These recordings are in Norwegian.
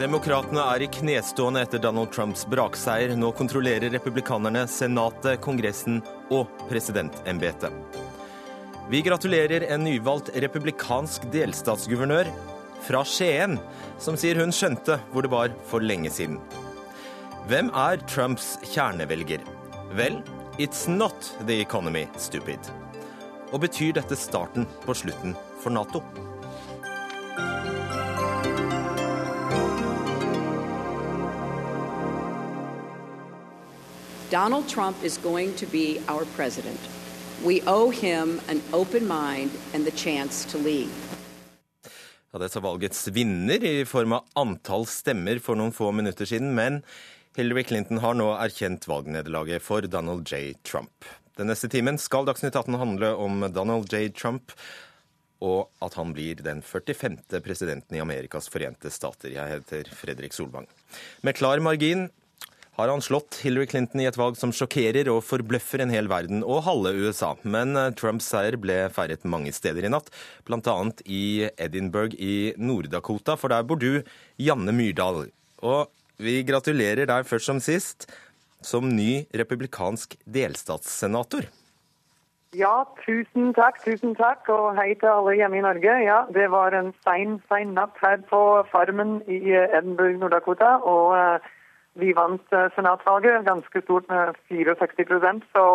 Demokratene er i knestående etter Donald Trumps brakseier. Nå kontrollerer republikanerne Senatet, Kongressen og presidentembetet. Vi gratulerer en nyvalgt republikansk delstatsguvernør fra Skien, som sier hun skjønte hvor det var for lenge siden. Hvem er Trumps kjernevelger? Vel, it's not the economy, stupid. Og betyr dette starten på slutten for Nato? Donald Trump is going to be our president. We owe him an open mind and the chance to lead. Ja, det sa valgets vinner i form av antall stemmer for noen få minutter siden, men Hillary Clinton har nå erkjent valgnederlaget for Donald J. Trump. Den neste timen skal Dagsnytt 18 handle om Donald J. Trump, og at han blir den 45. presidenten i Amerikas forente stater. Jeg heter Fredrik Solvang. Med klar margin har han slått Hillary Clinton i et valg som sjokkerer og forbløffer en hel verden og halve USA. Men eh, Trumps seier ble feiret mange steder i natt, bl.a. i Edinburgh i Nord-Dakota, for der bor du, Janne Myrdal. Og vi gratulerer deg først som sist som ny republikansk delstatssenator. Ja, tusen takk, tusen takk, og hei til alle hjemme i Norge. Ja, det var en sein, sein natt her på Farmen i Edinburgh, Nord-Dakota. og... Vi vant eh, senatvalget ganske stort med 64 så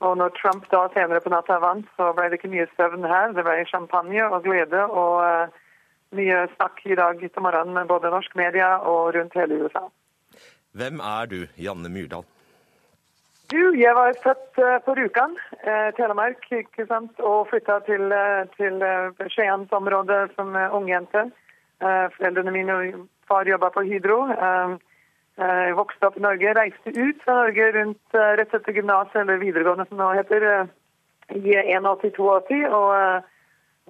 og når Trump da senere på natta vant, så ble det ikke mye søvn her. Det ble champagne og glede og uh, mye snakk i dag til morgenen med både norsk media og rundt hele USA. Hvem er du, Janne Myrdal? Du, jeg var født uh, på Rjukan, eh, Telemark, ikke sant, og flytta til, til Skiensområdet som ungjente. Foreldrene mine og far jobba på Hydro. Jeg vokste opp i Norge, reiste ut fra Norge rundt eh, rett etter gymnaset, eller videregående som det nå heter, eh, i 81-82, og eh,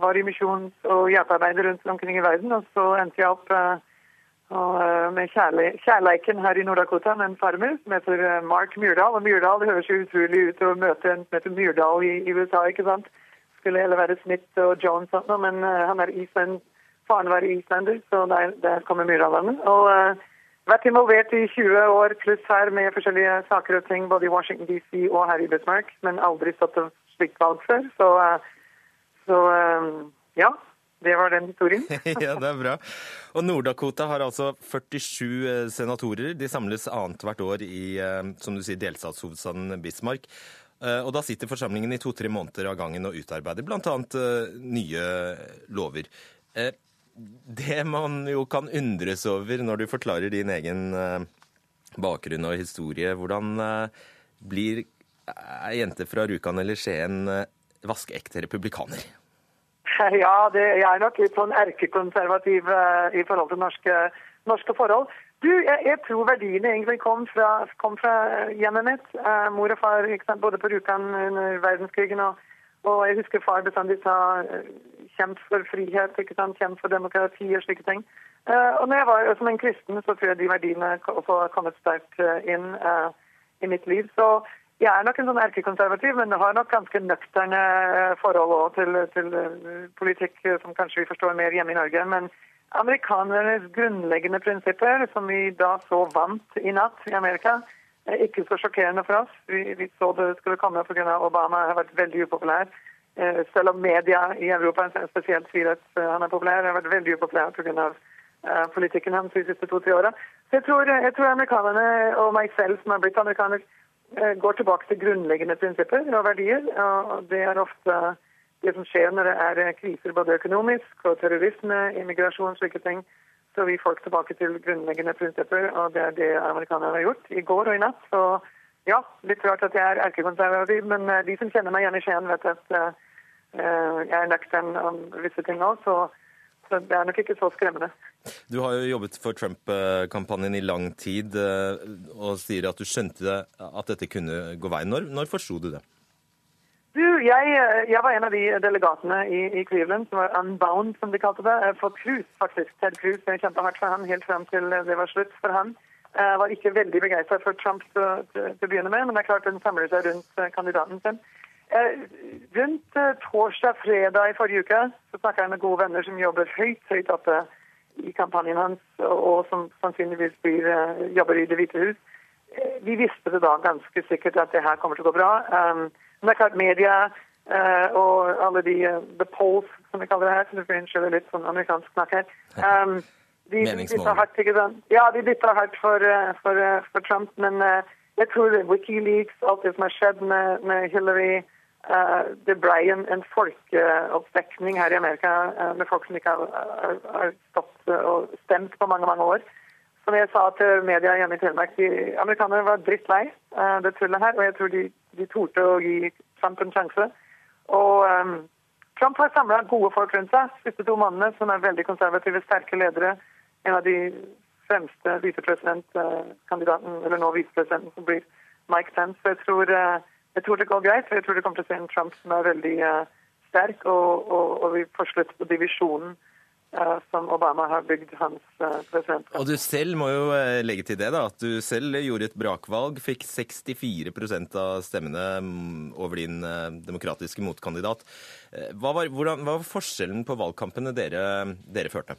var i misjons- og hjelpearbeider rundt omkring i verden. Og så endte jeg opp med kjærleiken her i Nord-Dakota med en farmer som heter Mark Myrdal. Og Myrdal det høres jo utrolig ut å møte en som heter Myrdal i, USA, ikke sant. Skulle heller være Smith og Jones, men han er Island, faren var islender, så der, der kommer Myrdal-vennen. Vært involvert i 20 år pluss her med forskjellige saker og ting både i Washington DC og her i Bismarck, men aldri stått og slikt valg før. Så, eh, så, eh, ja. Det var den historien. ja, det er bra. Og Nord-Dakota har altså 47 eh, senatorer. De samles annethvert år i som du sier, delstatshovedstaden Bismarck. Og da sitter forsamlingen i to-tre måneder av gangen og utarbeider bl.a. nye lover det man jo kan undres over når du forklarer din egen eh, bakgrunn og historie, hvordan eh, blir ei jente fra Rjukan eller Skien eh, vaskeekte republikaner? Ja, det, jeg er nok litt sånn erkekonservativ i forhold til norske, norske forhold. Du, jeg, jeg, tror verdiene egentlig kom fra, kom fra hjemmet mitt. Mor og far gikk både på Rjukan under verdenskrigen, og, og, jeg husker far bestandig sa kjemp for frihet, ikke sant? kjemp for demokrati og slike ting. Uh, og når jeg var som en kristen, så tror jeg de verdiene også har kommet sterkt uh, inn uh, i mitt liv. Så jeg er nok en sånn erkekonservativ, men har nok ganske nøkterne forhold til, til politikk som kanskje vi forstår mer hjemme i Norge. Men amerikanernes grunnleggende prinsipper, som vi da så vant i natt i Amerika, er ikke så sjokkerende for oss. Vi, vi så det skulle komme pga. Obama har vært veldig upopulær. Eh, selv om media i Europa spesielt sier at eh, han er populær, har vært veldig upopulær pga. Uh, politikken hans de siste to-tre åra. Jeg, jeg, tror amerikanerne og meg selv som har blitt amerikaner, går tilbake til grunnleggende prinsipper og verdier. og Det er ofte det som skjer når det er kriser både økonomisk og terrorisme, immigrasjon, slike ting. Vi folk tilbake til grunnleggende prinsipper, og det er det amerikanerne har gjort i går og i natt. Så ja, litt rart at jeg er erkekonservativ, men de som kjenner meg igjen i Skien, vet at uh, jeg er nøktern om visse ting nå, så, så det er nok ikke så skremmende. Du har jo jobbet for Trump-kampanjen i lang tid eh, og sier at du skjønte at dette kunne gå veien. Når, når forsto du det? Du, jeg, jeg, var en av de delegatene i, i, Cleveland som var unbound, som de kalte det. For Cruz, faktisk. Ted Cruz. Jeg kjempa hardt for han helt frem til det var slutt for han. Jeg var ikke veldig begeistra for Trump til, til, til å begynne med, men det er klart den samler seg rundt eh, kandidaten sin. Eh, rundt eh, torsdag-fredag i forrige uke så snakka jeg med gode venner som jobber høyt høyt oppe i kampanjen hans, og som sannsynligvis blir, jobber i Det hvite hus. Vi visste det da ganske sikkert at det her kommer til å gå bra. Men det er klart media uh, og alle de uh, the polls, som vi kaller det her, så du får unnskylde litt sånn amerikansk snakk her. Um, de bytta hardt, ikke sant? Ja, de bytta hardt for, uh, for, for, Trump, men jeg tror Wikileaks, alt det som har skjedd med, med Hillary det ble en, en folkeoppvekning her i Amerika med folk som ikke har, har stått og stemt på mange mange år. Som jeg sa til media hjemme i Telemark, de amerikanerne var drittlei uh, det tullet her. Og jeg tror de, de torde å gi Trump en sjanse. Og um, Trump har samla gode folk rundt seg. Siste to mannene, som er veldig konservative, sterke ledere. En av de fremste visepresidentkandidaten, eller nå visepresidenten, som blir Mike Pence. Jeg tror, uh, jeg tror, det går greit. Jeg tror det kommer til å se en Trump som er veldig uh, sterk, og, og, og vi får slutt på divisjonen som Obama har bygd hans eh, presidentskap. Og du selv må jo eh, legge til det da, at du selv gjorde et brakvalg, fikk 64% av stemmene mm, over din eh, demokratiske motkandidat. Hva var, hvordan, hva var forskjellen på valgkampene dere, dere førte?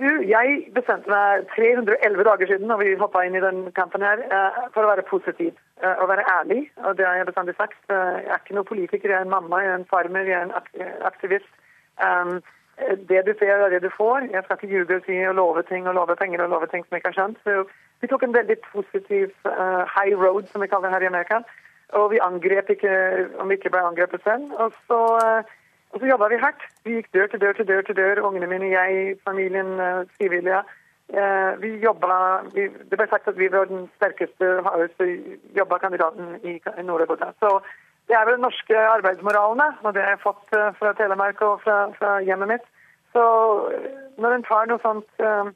Du, jeg bestemte meg 311 dager siden når vi hoppa inn i den kampen her, for å være positiv og være ærlig. Og det har jeg bestandig sagt. Jeg er ikke noen politiker, jeg er en mamma, jeg er en farmer, jeg er en aktivist. Um, det du ser, er det du får. Jeg skal ikke ljuge og si og love ting og love penger og love ting som jeg ikke har skjønt. Så vi tok en veldig positiv uh, high road, som vi kaller det her i Amerika. Og vi angrep ikke om vi ikke ble angrepet selv. Og så, uh, så jobba vi hardt. Vi gikk dør til dør til dør til dør. Ungene mine, jeg, familien, uh, frivillige. Uh, vi jobba Det ble sagt at vi var den sterkeste, hardeste jobba kandidaten i. Så det er vel den norske arbeidsmoralen, og det har jeg fått eh, fra Telemark og fra, fra hjemmet mitt. Så eh, når en tar noe sånt, eh,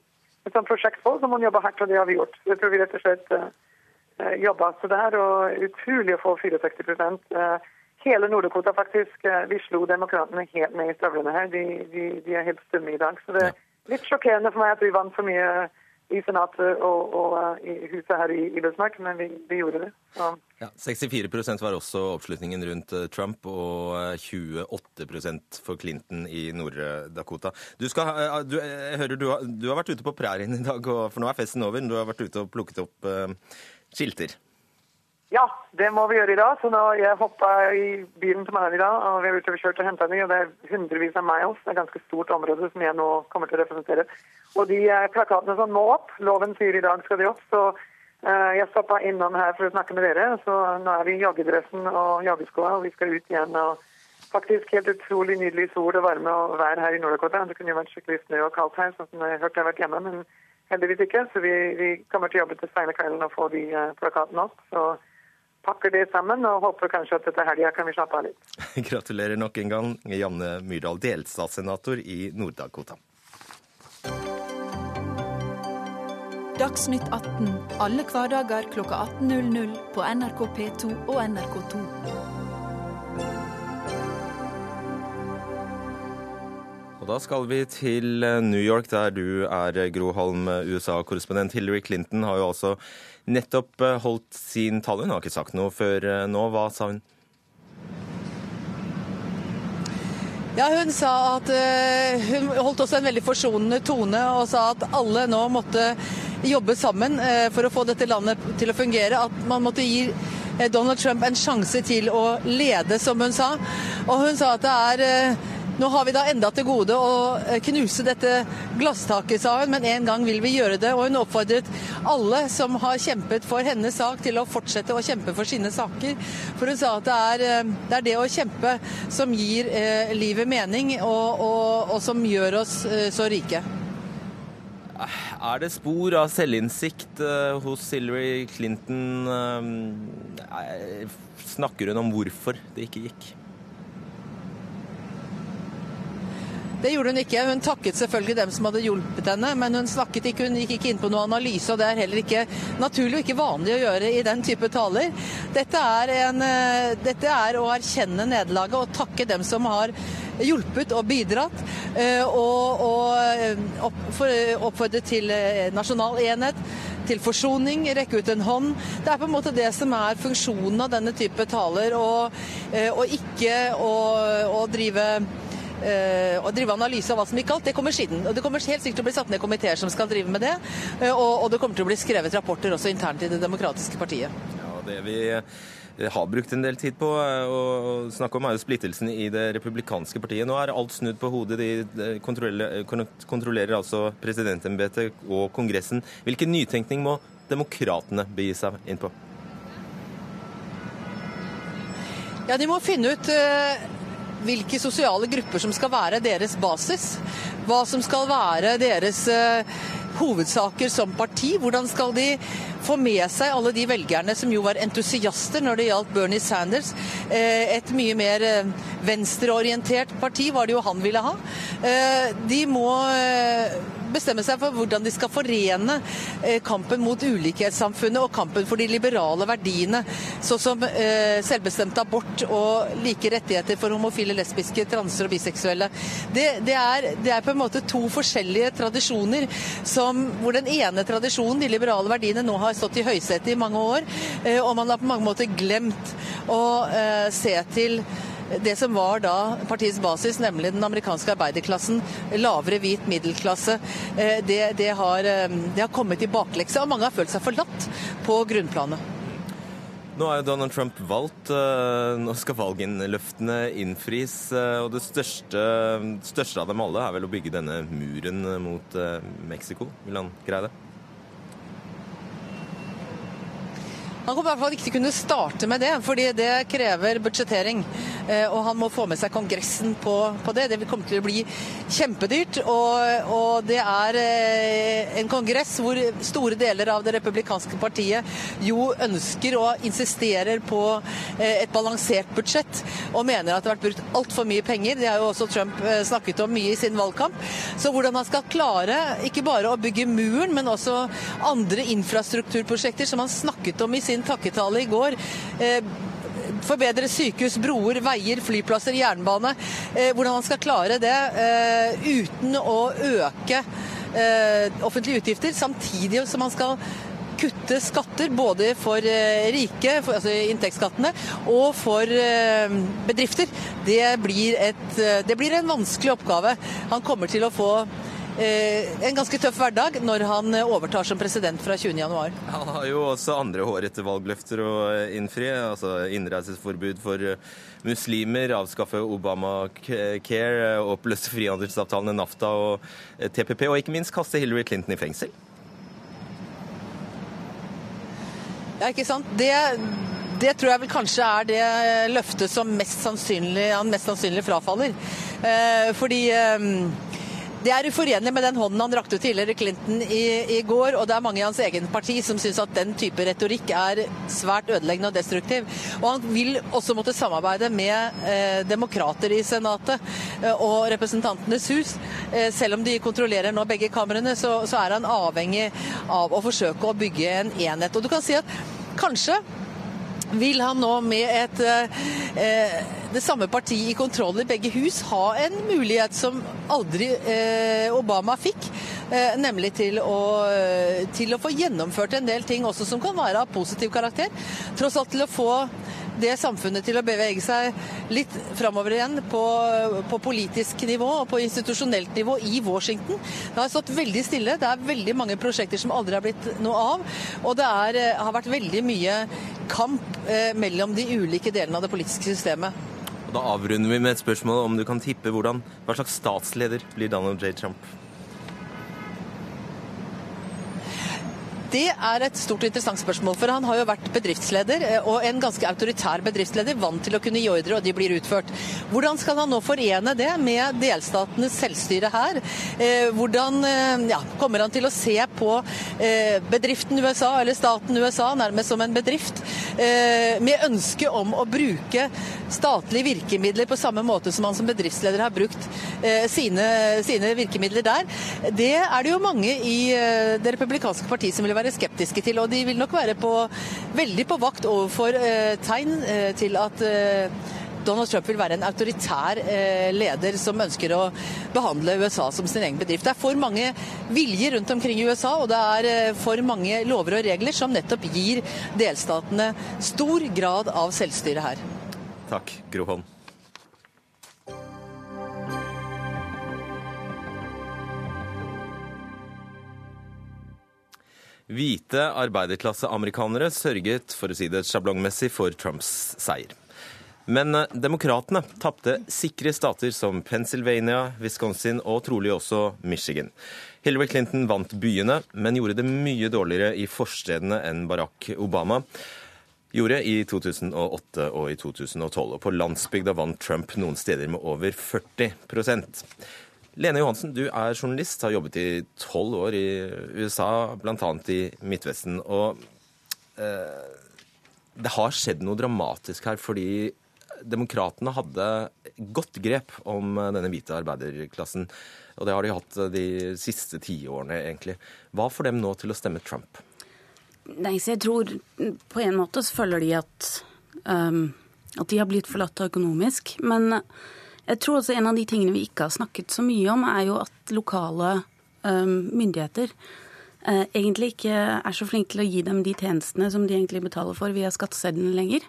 et sånt prosjekt på, så må en jobbe hardt, og det har vi gjort. Jeg tror vi rett og slett jobba til det her, og utrolig å få 64 Hele Nord-Dakota, faktisk. Vi slo demokratene helt ned i støvlene her. De, de, de er helt stumme i dag. Så det er litt sjokkerende for meg at vi vant for mye i Senatet og, og, i huset her i, i Bismarck, men vi, vi, gjorde det. Så. Ja, 64% var også oppslutningen rundt eh, Trump, og 28 eh, for Clinton i Nord-Dakota. Du, eh, du, du har, du har, vært ute på prærien i dag, for nå er festen over. Du har vært ute og plukket opp uh, skilter. Ja, det må vi gjøre i dag. Så nå Jeg hoppa i bilen til meg i dag, og vi har ute og kjørt og henta dem. Og det er hundrevis av miles. Det er et ganske stort område som jeg nå kommer til å representere. Og de eh, plakatene som må opp, loven sier i dag skal de opp, så uh, jeg stoppa innom her for å snakke med dere. Så nå er vi i joggedressen og joggeskoa, og vi skal ut igjen. og Faktisk helt utrolig nydelig sol og varme og vær her i Nord-Dakota. Det kunne jo vært skikkelig snø og kaldt her, sånn som jeg hørte jeg har vært hjemme. men heldigvis ikke. Så vi, vi kommer til å jobbe til seine og få de uh, plakatene opp. Så pakker det sammen og håper kanskje at dette helga kan vi slappe av litt. Gratulerer nok en gang, Janne Myrdal, delstatssenator i Nord-Dakota. Dagsnytt 18 alle hverdager klokka 18.00 på NRK P2 og NRK2. Og da skal vi til New York, der du er, Gro Holm, USA-korrespondent. Hillary Clinton har jo altså nettopp eh, holdt sin tale. Hun har ikke sagt noe før eh, nå. Hva sa hun? Ja, Hun sa at hun holdt også en veldig forsonende tone og sa at alle nå måtte jobbe sammen for å få dette landet til å fungere. At man måtte gi Donald Trump en sjanse til å lede, som hun sa. Og hun sa at det er nå har vi da enda til gode å eh, knuse dette glasstaket, sa hun, men en gang vil vi gjøre det. Og hun oppfordret alle som har kjempet for hennes sak, til å fortsette å kjempe for sine saker. For hun sa at det er eh, det, er det å kjempe som gir eh, livet mening, og, og, og som gjør oss eh, så rike. Er det spor av selvinnsikt eh, hos Hillary Clinton? Snakker hun om hvorfor det ikke gikk? Det gjorde hun ikke. Hun takket selvfølgelig dem som hadde hjulpet henne, men hun snakket ikke, hun gikk ikke inn på noe analyse, og det er heller ikke naturlig og ikke vanlig å gjøre i den type taler. Dette er, en, eh, dette er å erkjenne nederlaget og takke dem som har hjulpet og bidratt, eh, og, og eh, oppfordre til nasjonal enhet til forsoning, rekke ut en hånd. Det er på en måte det som er funksjonen av denne type taler, og, og ikke å, drive å drive analyse av hva som gikk galt, det kommer siden. Og det kommer helt sikkert til å bli satt ned komiteer som skal drive med det. Eh, og, det kommer til å bli skrevet rapporter også internt i Det demokratiske partiet. Ja, det vi har brukt en del tid på å snakke om, er jo splittelsen i det republikanske partiet. Nå er alt snudd på hodet. De kontrollerer, kontrollerer altså presidentembetet og Kongressen. Hvilken nytenkning må demokratene begi seg inn på? Ja, De må finne ut hvilke sosiale grupper som skal være deres basis. Hva som skal være deres uh, hovedsaker som parti. Hvordan skal de få med seg alle de velgerne som jo var entusiaster når det gjaldt Bernie Sanders. Uh, et mye mer venstreorientert parti var det jo han ville ha. De må bestemme seg for hvordan de skal forene eh, kampen mot ulikhetssamfunnet og kampen for de liberale verdiene, sånn som eh, selvbestemt abort og like rettigheter for homofile, lesbiske, transer og biseksuelle. Det, det, er, det er, på en måte to forskjellige tradisjoner som, hvor den ene tradisjonen, de liberale verdiene, nå har stått i høysetet i mange år, eh, og man har på mange måter glemt å se til det som var da partiets basis, nemlig den amerikanske arbeiderklassen, lavere hvit middelklasse, eh, det, det, har, eh, det har, kommet i bakleksa. Og mange har følt seg forlatt på grunnplanet. Nå er jo Donald Trump valgt. Eh, nå skal valginnløftene innfris. Og det største, største av dem alle er vel å bygge denne muren mot Mexico. Vil han greie det? Han kommer i hvert fall ikke til å kunne starte med det, fordi det krever budsjettering. Eh, og han må få med seg Kongressen på, på det. Det kommer til å bli kjempedyrt. Og, og, det er eh, en kongress hvor store deler av det republikanske partiet jo ønsker og insisterer på eh, et balansert budsjett, og mener at det har vært brukt altfor mye penger. Det har jo også Trump snakket om mye i sin valgkamp. Så hvordan han skal klare ikke bare å bygge muren, men også andre infrastrukturprosjekter som han snakket om i sin sin takketale i går. Eh, forbedre sykehus, broer, veier, flyplasser, jernbane. Eh, hvordan man skal klare det eh, uten å øke offentlige utgifter, samtidig som man skal kutte skatter både for rike, for, altså inntektsskattene, og for bedrifter. Det blir, et, det blir en vanskelig oppgave. Han kommer til å få en ganske tøff hverdag når han eh, overtar som president fra 20.1. Han har jo også andre hårete valgløfter å eh, innfri. altså Innreisesforbud for muslimer, avskaffe Obamacare, oppløse frihandelsavtalene NAFTA og TPP, og ikke minst kaste Hillary Clinton i fengsel. Ja, ikke sant. Det, det tror jeg vel kanskje er det løftet som mest sannsynlig, han mest sannsynlig frafaller. Eh, fordi eh, det er uforenlig med den hånden han rakte ut til Hillary Clinton i, i, går, og det er mange i hans egen parti som syns at den type retorikk er svært ødeleggende og destruktiv. Og han vil også måtte samarbeide med eh, demokrater i Senatet eh, og Representantenes hus. Eh, selv om de kontrollerer nå begge kamrene, så, så er han avhengig av å forsøke å bygge en enhet. Og du kan si at kanskje vil han nå med et, eh, det samme partiet i kontroll i begge hus ha en mulighet som aldri eh, Obama fikk. Eh, nemlig til å, til å få gjennomført en del ting også som kan være av positiv karakter. Tross alt til å få det samfunnet til å bevege seg litt framover igjen på, på, politisk nivå og på institusjonelt nivå i Washington. Det har stått veldig stille. Det er veldig mange prosjekter som aldri har blitt noe av. Og det er, eh, har vært veldig mye kamp eh, mellom de ulike delene av det politiske systemet. Og da avrunder vi med et spørsmål om du kan tippe hvordan, hva slags statsleder blir Donald J. Trump? Det er et stort og interessant spørsmål. For han har jo vært bedriftsleder, eh, og en ganske autoritær bedriftsleder, vant til å kunne gi ordre, og de blir utført. Hvordan skal han nå forene det med delstatenes selvstyre her? Eh, hvordan eh, ja, kommer han til å se på bedriften USA, eller staten USA, nærmest som en bedrift, med ønske om å bruke statlige virkemidler på samme måte som han som bedriftsleder har brukt sine, sine virkemidler der? Det er det jo mange i det republikanske partiet som vil være skeptiske til. Og de vil nok være på, veldig på vakt overfor eh, tegn eh, til at eh, Donald Trump vil være en autoritær leder som ønsker å behandle USA som sin egen bedrift. Det er for mange viljer rundt omkring i USA, og det er for mange lover og regler som nettopp gir delstatene stor grad av selvstyre her. Takk, Gro. Hvite arbeiderklasseamerikanere sørget, for å si det sjablongmessig, for Trumps seier. Men eh, demokratene tapte sikre stater som Pennsylvania, Wisconsin og trolig også Michigan. Hillary Clinton vant byene, men gjorde det mye dårligere i forstedene enn Barack Obama gjorde i 2008 og i 2012. Og på landsbygda vant Trump noen steder med over 40 Lene Johansen, du er journalist, har jobbet i tolv år i USA, bl.a. i Midtvesten. Og eh, det har skjedd noe dramatisk her, fordi demokratene hadde godt grep om denne hvite arbeiderklassen. Og det har de hatt de siste tiårene, egentlig. Hva får dem nå til å stemme Trump? Nei, så jeg tror på en måte så føler de at, um, at de har blitt forlatt økonomisk. Men jeg tror også en av de tingene vi ikke har snakket så mye om, er jo at lokale myndigheter uh, egentlig ikke er så flinke til å gi dem de tjenestene som de egentlig betaler for via skatteseddelen lenger.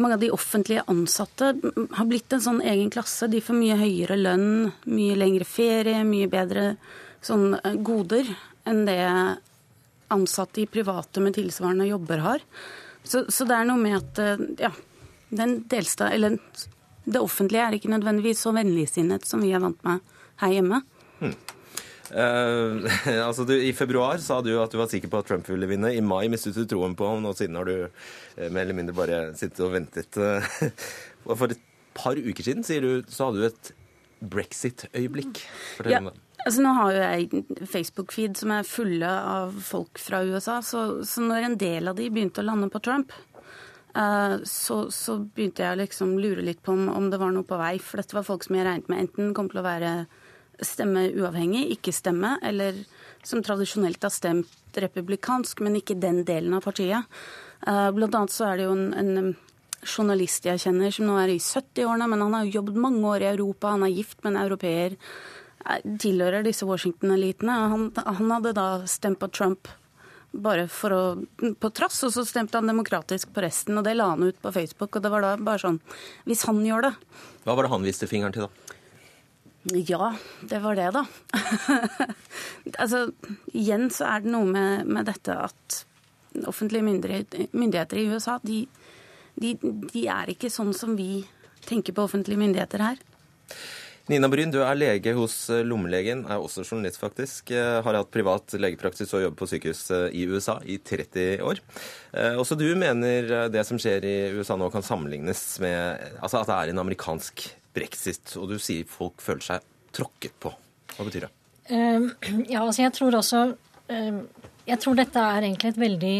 Mange av de offentlige ansatte har blitt en sånn egen klasse. De får mye høyere lønn, mye lengre ferie, mye bedre sånn uh, goder enn det ansatte i private med tilsvarende jobber har. Så, så det er noe med at eh, ja, den delstad, eller det offentlige er ikke nødvendigvis så vennligsinnet som vi er vant med her hjemme. Hmm. Uh, altså du, I februar sa du at du var sikker på at Trump ville vinne. I mai mistet du troen på ham, og siden har du uh, mer eller mindre bare sittet og ventet. For et par uker siden sier du, så hadde du et brexit-øyeblikk. Fortell ja. om det. Altså, nå har jo jeg Facebook-feed som er fulle av folk fra USA, så, så, når en del av de begynte å lande på Trump, så, så, begynte jeg å liksom lure litt på om, om, det var noe på vei. For dette var folk som jeg regnet med enten kom til å være stemme uavhengig, ikke stemme, eller som tradisjonelt har stemt republikansk, men ikke den delen av partiet. Uh, blant annet så er det jo en, en journalist jeg kjenner som nå er i 70-årene, men han har jobbet mange år i Europa, han er gift med en europeer tilhører disse Washington-elitene. Han, han, hadde da stemt på Trump bare for å, på trass, og så stemte han demokratisk på resten. og Det la han ut på Facebook. og det var da bare sånn, Hvis han gjør det Hva var det han viste fingeren til, da? Ja, det var det, da. altså, igjen så er det noe med, med dette at offentlige myndigheter, myndigheter i USA, de, de, de er ikke sånn som vi tenker på offentlige myndigheter her. Nina Bryn, du er lege hos eh, Lommelegen, er også journalist faktisk. Eh, har hatt privat legepraksis og jobbet på sykehus eh, i USA i 30 år. Også du mener det som skjer i USA nå kan sammenlignes med altså at det er en amerikansk brexit, og du sier folk føler seg tråkket på. Hva betyr det? Uh, ja, altså jeg tror også uh, Jeg tror dette er egentlig et veldig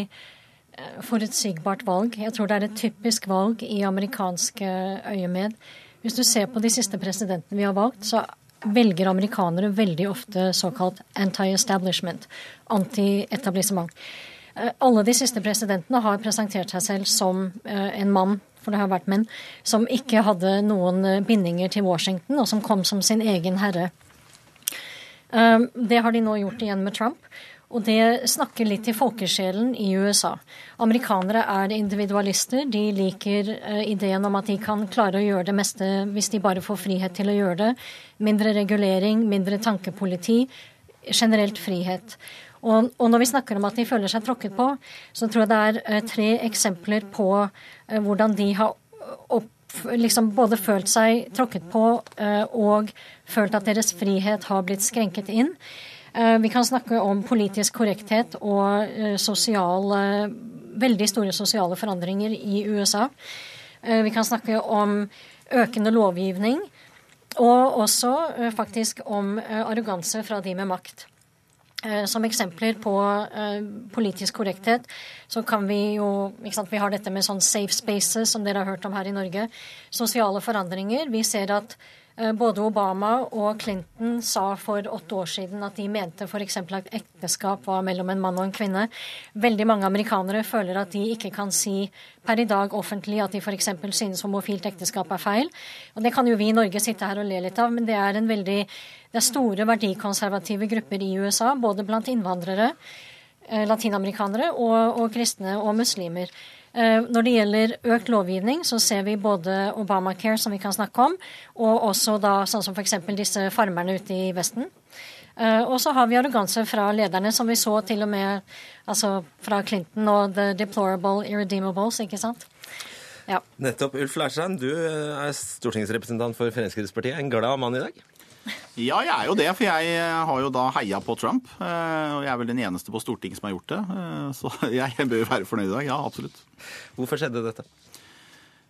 forutsigbart valg. Jeg tror det er et typisk valg i amerikanske øyemed. Hvis du ser på de siste presidentene vi har valgt, så velger amerikanere veldig ofte såkalt anti-establishment, anti-etablissement. Eh, alle de siste presidentene har presentert seg selv som eh, en mann, for det har vært menn, som ikke hadde noen eh, bindinger til Washington, og som kom som sin egen herre. Det har de nå gjort igjen med Trump. Og det snakker litt til folkesjelen i USA. Amerikanere er individualister. De liker uh, ideen om at de kan klare å gjøre det meste hvis de bare får frihet til å gjøre det. Mindre regulering, mindre tankepoliti. Generelt frihet. Og, når vi snakker om at de føler seg tråkket på, så tror jeg det er uh, tre eksempler på uh, hvordan de har opp, liksom både følt seg tråkket på og følt at deres frihet har blitt skrenket inn. Eh, vi kan snakke om politisk korrekthet og eh, sosiale, veldig store sosiale forandringer i USA. Eh, vi kan snakke om økende lovgivning, og også faktisk om arroganse fra de med makt. Som eksempler på politisk korrekthet så kan vi jo Vi har dette med sånn safe spaces, som dere har hørt om her i Norge. Sosiale forandringer. Vi ser at Eh, både Obama og Clinton sa for åtte år siden at de mente f.eks. at ekteskap var mellom en mann og en kvinne. Veldig mange amerikanere føler at de ikke kan si per i dag offentlig at de f.eks. synes homofilt ekteskap er feil. Og Det kan jo vi i Norge sitte her og le litt av, men det er, veldig, det er store verdikonservative grupper i USA, både blant innvandrere, eh, latinamerikanere og, og kristne og muslimer. Eh, når det gjelder økt lovgivning, så ser vi både Obamacare, som vi kan snakke om, og også da sånn som f.eks. disse farmerne ute i Vesten. Uh, og så har vi arroganse fra lederne, som vi så til og med altså, fra Clinton og the deplorable irredeemables, ikke sant? Ja. Nettopp. Ulf Leirstein, du er stortingsrepresentant for Fremskrittspartiet. En glad mann i dag? Ja, jeg er jo det, for jeg har jo da heia på Trump. Og jeg er vel den eneste på Stortinget som har gjort det. Så jeg bør være fornøyd i dag. Ja, absolutt. Hvorfor skjedde dette?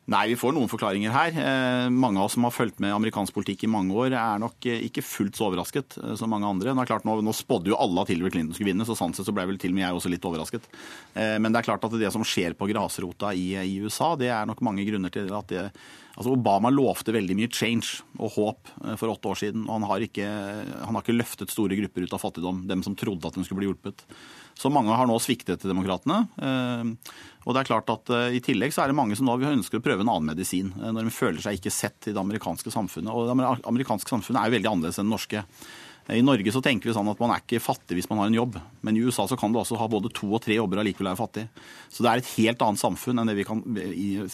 Nei, vi får noen forklaringer her. Eh, mange av oss som har fulgt med amerikansk politikk i mange år, er nok eh, ikke fullt så overrasket eh, som mange andre. Nå, klart, nå, nå spådde jo alle at Hillary Clinton skulle vinne, så sånn sett så ble vel til og med jeg også litt overrasket. Men det er klart at det som skjer på grasrota i, i USA, det er nok mange grunner til at det Altså Obama lovte veldig mye change og håp for åtte år siden. og han har, ikke, han har ikke løftet store grupper ut av fattigdom, dem som trodde at de skulle bli hjulpet. Så mange har nå sviktet demokratene. Og det er klart at uh, I tillegg så er det mange som nå ønsker å prøve en annen medisin, når de føler seg ikke sett i det amerikanske samfunnet. Og det amerikanske samfunnet er jo veldig annerledes enn det norske. I Norge så tenker vi sånn at man er ikke fattig hvis man har en jobb. Men i USA så kan du også ha både to og tre jobber og likevel være fattig. Så det er et helt annet samfunn enn det vi kan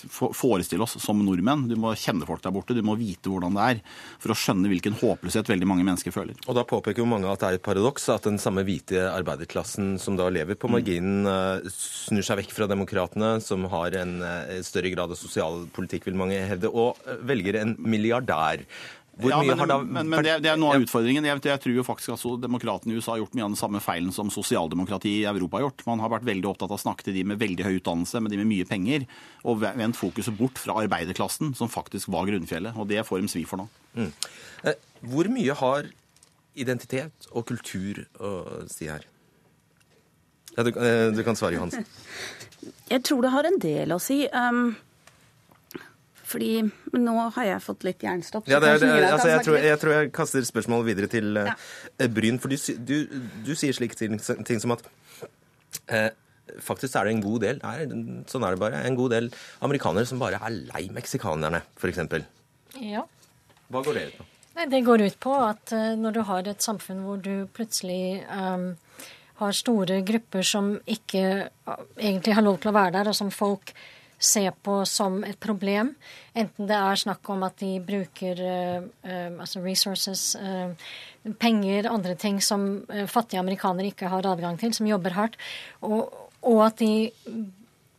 forestille oss som nordmenn. Du må kjenne folk der borte, du må vite hvordan det er for å skjønne hvilken håpløshet veldig mange mennesker føler. Og da påpeker jo mange at det er et paradoks at den samme hvite arbeiderklassen som da lever på marginen, mm. snur seg vekk fra demokratene, som har en større grad av sosialpolitikk, vil mange hevde, og velger en milliardær. Hvor ja, men, da... men, men det, er, det, er noe av utfordringen. Jeg, jeg tror jo faktisk at demokratene i USA har gjort mye av den samme feilen som sosialdemokratiet i Europa har gjort. Man har vært veldig opptatt av å snakke til de med veldig høy utdannelse, med de med mye penger, og vendt fokuset bort fra arbeiderklassen, som faktisk var grunnfjellet. Og det får de svi for nå. Mm. Eh, hvor mye har identitet og kultur å si her? Ja, du, eh, du kan svare, Johansen. Jeg tror det har en del å si. Um, fordi nå har jeg fått litt jernstopp. Ja, det er, det, altså, jeg, tror, jeg, tror, jeg kaster spørsmål videre til ja. uh, Bryn. For du, du, du, sier slike ting, ting som at eh, faktisk er det en god del nei, sånn er det bare, en god del amerikanere som bare er lei meksikanerne, f.eks. Ja. Hva går det ut på? Nei, Det går ut på at uh, når du har et samfunn hvor du plutselig um, har store grupper som ikke egentlig har lov til å være der, og som folk se på som et problem. Enten det er snakk om at de bruker uh, uh, altså resources, uh, penger, andre ting som fattige amerikanere ikke har adgang til, som jobber hardt, og, og at de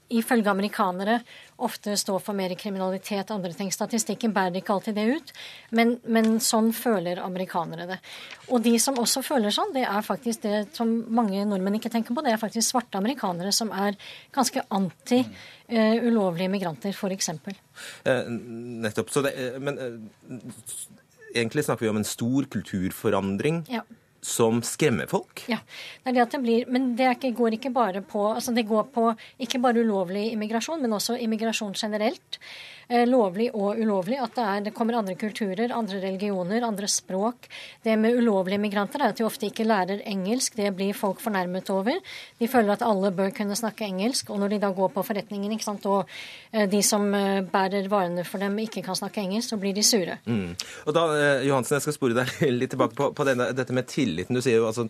ifølge amerikanere ofte står for mer kriminalitet, andre ting. Statistikken bærer ikke alltid det ut, men, men, sånn føler amerikanere det. Og de som også føler sånn, det er faktisk det som mange nordmenn ikke tenker på, det er faktisk svarte amerikanere som er ganske anti uh, ulovlige migranter, f.eks. Eh, nettopp. Så det, eh, men eh, egentlig snakker vi om en stor kulturforandring. Ja som skremmer folk? Ja, det er det at det blir, men det ikke, går ikke bare på altså Det går på ikke bare ulovlig immigrasjon, men også immigrasjon generelt. Eh, lovlig og ulovlig. At det, er, det, kommer andre kulturer, andre religioner, andre språk. Det med ulovlige migranter er at de ofte ikke lærer engelsk. Det blir folk fornærmet over. De føler at alle bør kunne snakke engelsk. Og når de da går på forretningen, ikke sant, og eh, de som eh, bærer varene for dem, ikke kan snakke engelsk, så blir de sure. Mm. Og da, Johansen, jeg skal spore deg litt tilbake på, på denne, dette med tilliten. Du sier jo altså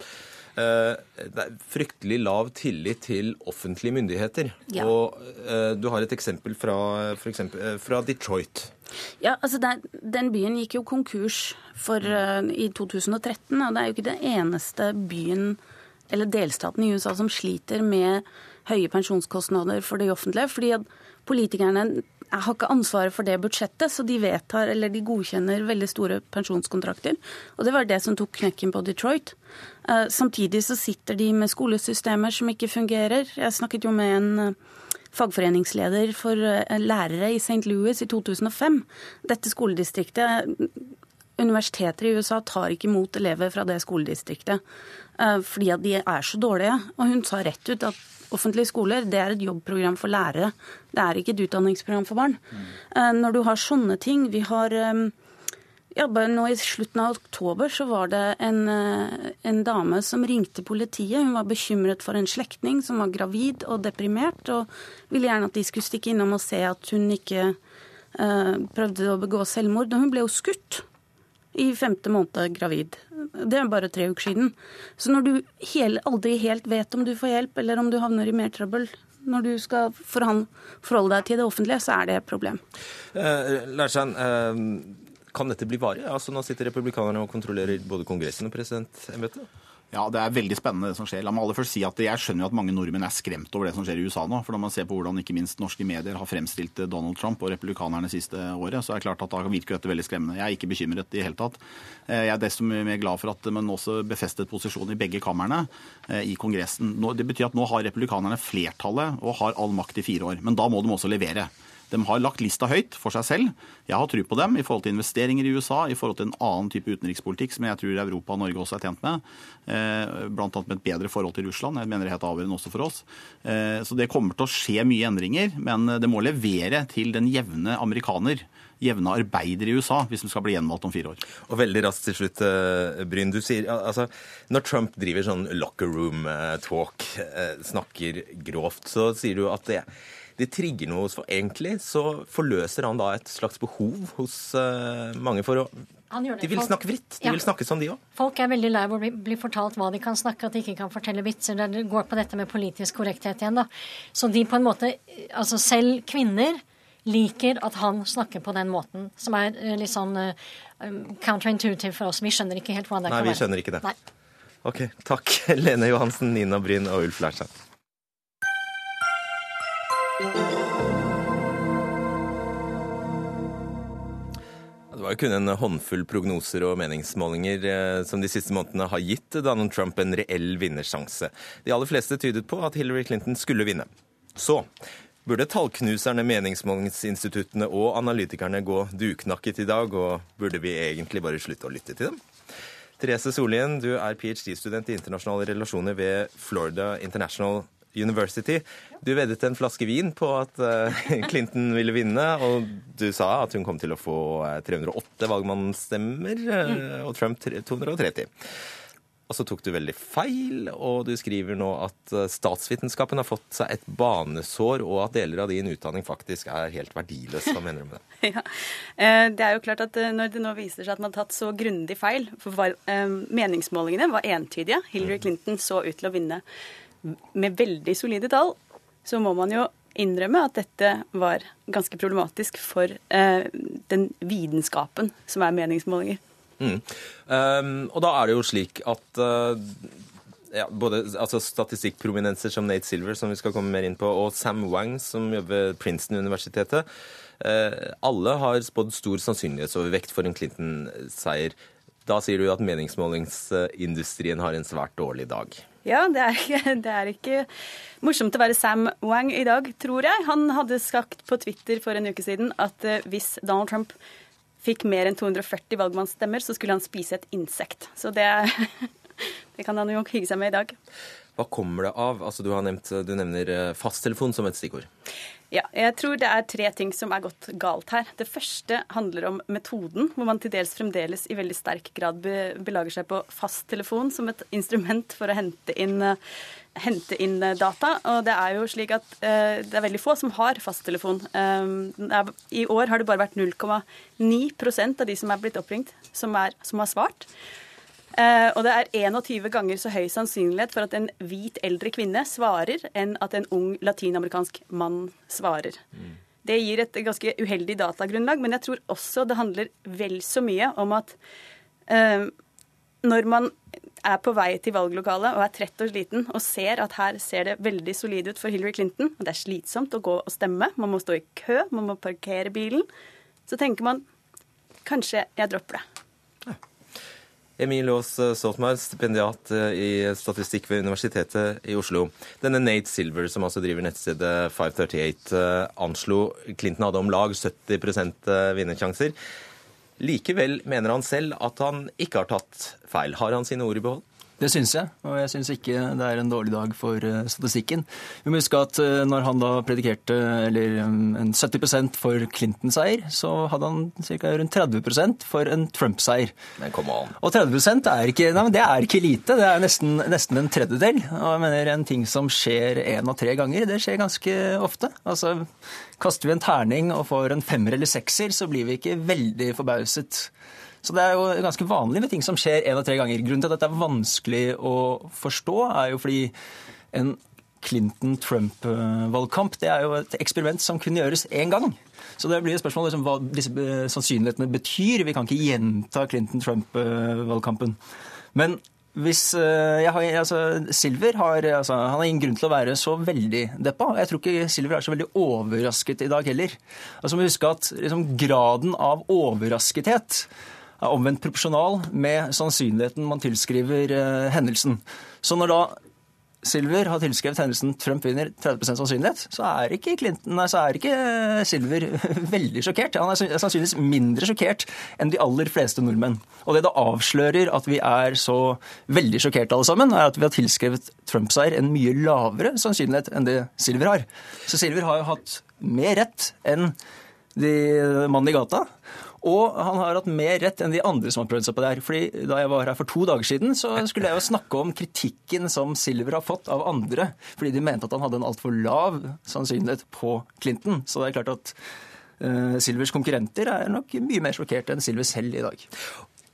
det er fryktelig lav tillit til offentlige myndigheter. Ja. Og uh, du har et eksempel fra, for eksempel, uh, fra Detroit. Ja, altså den, den, byen gikk jo konkurs for, i 2013, og det er jo ikke den eneste byen eller delstaten i USA som sliter med høye pensjonskostnader for det offentlige. fordi at politikerne jeg har ikke ansvaret for det budsjettet, så de vedtar eller de godkjenner veldig store pensjonskontrakter. Og det var det som tok knekken på Detroit. Eh, samtidig så sitter de med skolesystemer som ikke fungerer. Jeg snakket jo med en eh, fagforeningsleder for eh, lærere i St. Louis i 2005. Dette skoledistriktet Universiteter i USA tar ikke imot elever fra det skoledistriktet fordi at de er så dårlige. Og hun sa rett ut at offentlige skoler det er et jobbprogram for lærere. Det er ikke et utdanningsprogram for barn. Mm. Når du har sånne ting Vi har eh, ja, bare nå I slutten av oktober så var det en, eh, en, dame som ringte politiet. Hun var bekymret for en slektning som var gravid og deprimert, og ville gjerne at de skulle stikke innom og se at hun ikke uh, prøvde å begå selvmord. Og hun ble jo skutt i femte måned gravid. Det er bare tre uker siden. Så når du hele, aldri helt vet om du får hjelp, eller om du havner i mer trøbbel når du skal forholde deg til det offentlige, så er det et problem. Eh, Larsen, eh, kan dette bli varig? Altså, nå sitter republikanerne og kontrollerer både Kongressen og presidentembetet. Ja, Det er veldig spennende det som skjer. La meg aller først si at Jeg skjønner jo at mange nordmenn er skremt over det som skjer i USA nå. for Når man ser på hvordan ikke minst norske medier har fremstilt Donald Trump og republikanerne siste året, så er det klart at da virker dette veldig skremmende. Jeg er ikke bekymret i hele tatt. Eh, jeg er desto mer glad for at man også befestet posisjon i begge kamrene eh, i Kongressen. Det betyr at nå har republikanerne flertallet og har all makt i fire år. Men da må de også levere. De har lagt lista høyt for seg selv. Jeg har tro på dem i forhold til investeringer i USA, i forhold til en annen type utenrikspolitikk som jeg tror Europa og Norge også er tjent med. Eh, Bl.a. med et bedre forhold til Russland. Jeg mener det er helt avgjørende også for oss. Eh, så det kommer til å skje mye endringer, men det må levere til den jevne amerikaner jevne arbeider i USA hvis de skal bli gjenvalgt om fire år. Og veldig raskt til slutt, eh, Bryn. Du sier, altså, Når Trump driver sånn locker room talk, snakker grovt, så sier du at det det trigger noe hos for Egentlig så forløser han da et slags behov hos uh, mange for å de vil snakke vritt. De ja. vil snakke som de òg. Folk er veldig lei av å bli, bli, fortalt hva de kan snakke, at de ikke kan fortelle vitser. Det går på dette med politisk korrekthet igjen, da. Så de på en måte Altså selv kvinner liker at han snakker på den måten, som er uh, litt sånn uh, counterintuitive for oss. Vi skjønner ikke helt hvordan det Nei, kan være. Nei, vi skjønner ikke det. Nei. OK. Takk, Lene Johansen, Nina Bryn og Ulf Leirstein. Det var jo kun en håndfull prognoser og meningsmålinger eh, som de siste månedene har gitt Donald Trump en reell vinnersjanse. De aller fleste tydet på at Hillary Clinton skulle vinne. Så burde tallknuserne, meningsmålingsinstituttene og analytikerne gå duknakket i dag, og burde vi egentlig bare slutte å lytte til dem? Therese Solien, du er ph.d.-student i internasjonale relasjoner ved Florida International University. Du veddet en flaske vin på at eh, Clinton ville vinne, og du sa at hun kom til å få 308 eh, valgmannsstemmer, eh, og Trump 230. Og så tok du veldig feil, og du skriver nå at statsvitenskapen har fått seg et banesår, og at deler av din utdanning faktisk er helt verdiløs. Hva mener du med det? Ja, Det er jo klart at når det nå viser seg at man har tatt så grundig feil For meningsmålingene var entydige. Hillary mm. Clinton så ut til å vinne med veldig solide tall, så må man jo innrømme at dette var ganske problematisk for eh, den vitenskapen som er meningsmålinger. Mm. Um, og da er det jo slik at uh, ja, både altså statistikkprominenser som Nate Silver, som vi skal komme mer inn på, og Sam Wang, som jobber ved Princeton-universitetet, uh, alle har spådd stor sannsynlighetsovervekt for en Clinton-seier. Da sier du at meningsmålingsindustrien har en svært dårlig dag. Ja, det er, ikke, det er, ikke, morsomt å være Sam Wang i dag, tror jeg. Han hadde sagt på Twitter for en uke siden at eh, hvis Donald Trump fikk mer enn 240 valgmannsstemmer, så skulle han spise et insekt. Så det, det kan han jo hygge seg med i dag. Hva kommer det av? Altså, du, nevnt, du nevner eh, fasttelefon som et stikkord. Ja, jeg tror det er tre ting som er gått galt her. Det første handler om metoden, hvor man til dels fremdeles i veldig sterk grad belager seg på fasttelefon som et instrument for å hente inn, hente inn data. Og det er jo slik at uh, det er veldig få som har fasttelefon. Um, I år har det bare vært 0,9% av de som er blitt oppringt, som, er, som har svart. Uh, og det er 21 ganger så høy sannsynlighet for at en hvit eldre kvinne svarer, enn at en ung latinamerikansk mann svarer. Det gir et ganske uheldig datagrunnlag, men jeg tror også det handler vel så mye om at uh, når man er på vei til valglokalet og er trett og sliten og ser at her ser det veldig solid ut for Hillary Clinton, og det er slitsomt å gå og stemme, man må stå i kø, man må parkere bilen, så tenker man kanskje jeg dropper det. Emil Aas Stoltenberg, stipendiat eh, i statistikk ved Universitetet i Oslo. Denne Nate Silver, som altså driver nettstedet 538, eh, anslo Clinton hadde om lag 70 eh, vinnersjanser. Likevel mener han selv at han ikke har tatt feil. Har han sine ord i behold? Det syns jeg, og jeg syns ikke det er en dårlig dag for eh, statistikken. Vi må huske at eh, når han da predikerte eller um, en 70% for Clinton-seier, så hadde han ca. rundt 30% for en Trump-seier. Men kom an. Og 30% er ikke, nei, det er ikke lite, det er nesten, nesten en tredjedel. Og jeg mener en ting som skjer én av tre ganger, det skjer ganske ofte. Altså, Kaster vi en terning og får en femmer eller sekser, så blir vi ikke veldig forbauset. Så det er jo ganske vanlig med ting som skjer én av tre ganger. Grunnen til at dette er vanskelig å forstå, er jo fordi en Clinton-Trump-valgkamp det er jo et eksperiment som kunne gjøres én gang. Så det blir et spørsmål liksom, hva disse sannsynlighetene betyr. Vi kan ikke gjenta Clinton-Trump-valgkampen. Men hvis jeg har, altså, Silver har, altså, han har ingen grunn til å være så veldig deppa. Jeg tror ikke Silver er så veldig overrasket i dag heller. Altså, må huske at liksom, Graden av overraskethet er omvendt proporsjonal med sannsynligheten man tilskriver uh, hendelsen. Så når da Silver har tilskrevet hendelsen Trump vinner 30% sannsynlighet, så er ikke, Clinton, nei, så er ikke Silver veldig sjokkert. Han er sannsynligvis mindre sjokkert enn de aller fleste nordmenn. Og det da avslører at vi er så veldig sjokkerte alle sammen, er at vi har tilskrevet Trump-seier en mye lavere sannsynlighet enn det Silver har. Så Silver har jo hatt mer rett enn de mannen i gata. Og han har hatt mer rett enn de andre som har prøvd seg på det her. Fordi Da jeg var her for to dager siden, så skulle jeg jo snakke om kritikken som Silver har fått av andre. Fordi de mente at han hadde en altfor lav sannsynlighet på Clinton. Så det er klart at uh, Silvers konkurrenter er nok mye mer sjokkert enn Silver selv i dag.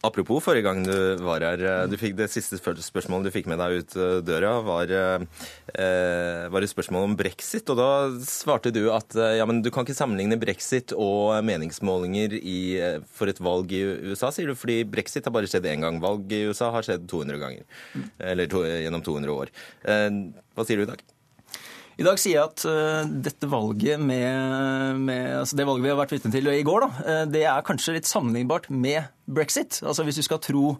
Apropos forrige gang du var her. Du fikk Det siste spørsmålet du fikk med deg ut eh, døra, var, eh, var et spørsmål om brexit. Og da svarte du at ja, men du kan ikke sammenligne brexit og meningsmålinger i, for et valg i USA, sier du. Fordi brexit har bare skjedd én gang. Valg i USA har skjedd 200 ganger. Eller to, gjennom 200 år. Hva sier du i dag? I dag sier jeg at uh, dette valget med, med, altså det valget vi har vært vitne til i går, da, uh, det er kanskje litt sammenlignbart med brexit. Altså Hvis du skal tro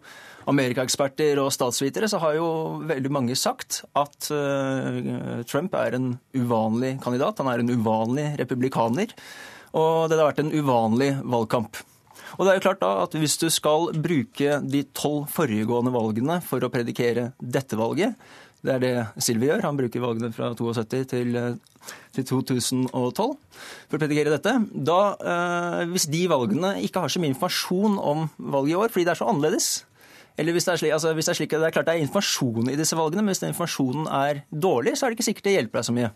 amerikaeksperter og statsvitere, så har jo veldig mange sagt at uh, Trump er en uvanlig kandidat. Han er en uvanlig republikaner. Og det har vært en uvanlig valgkamp. Og det er jo klart da at Hvis du skal bruke de tolv foregående valgene for å predikere dette valget, det er det Silvi gjør. Han bruker valgene fra 72 til, til 2012 for å predikere dette. Da, eh, hvis de valgene ikke har så mye informasjon om valget i år, fordi det er så annerledes eller hvis det, er slik, altså hvis det er slik, det er klart det er informasjon i disse valgene, men hvis den informasjonen er dårlig, så er det ikke sikkert det hjelper deg så mye.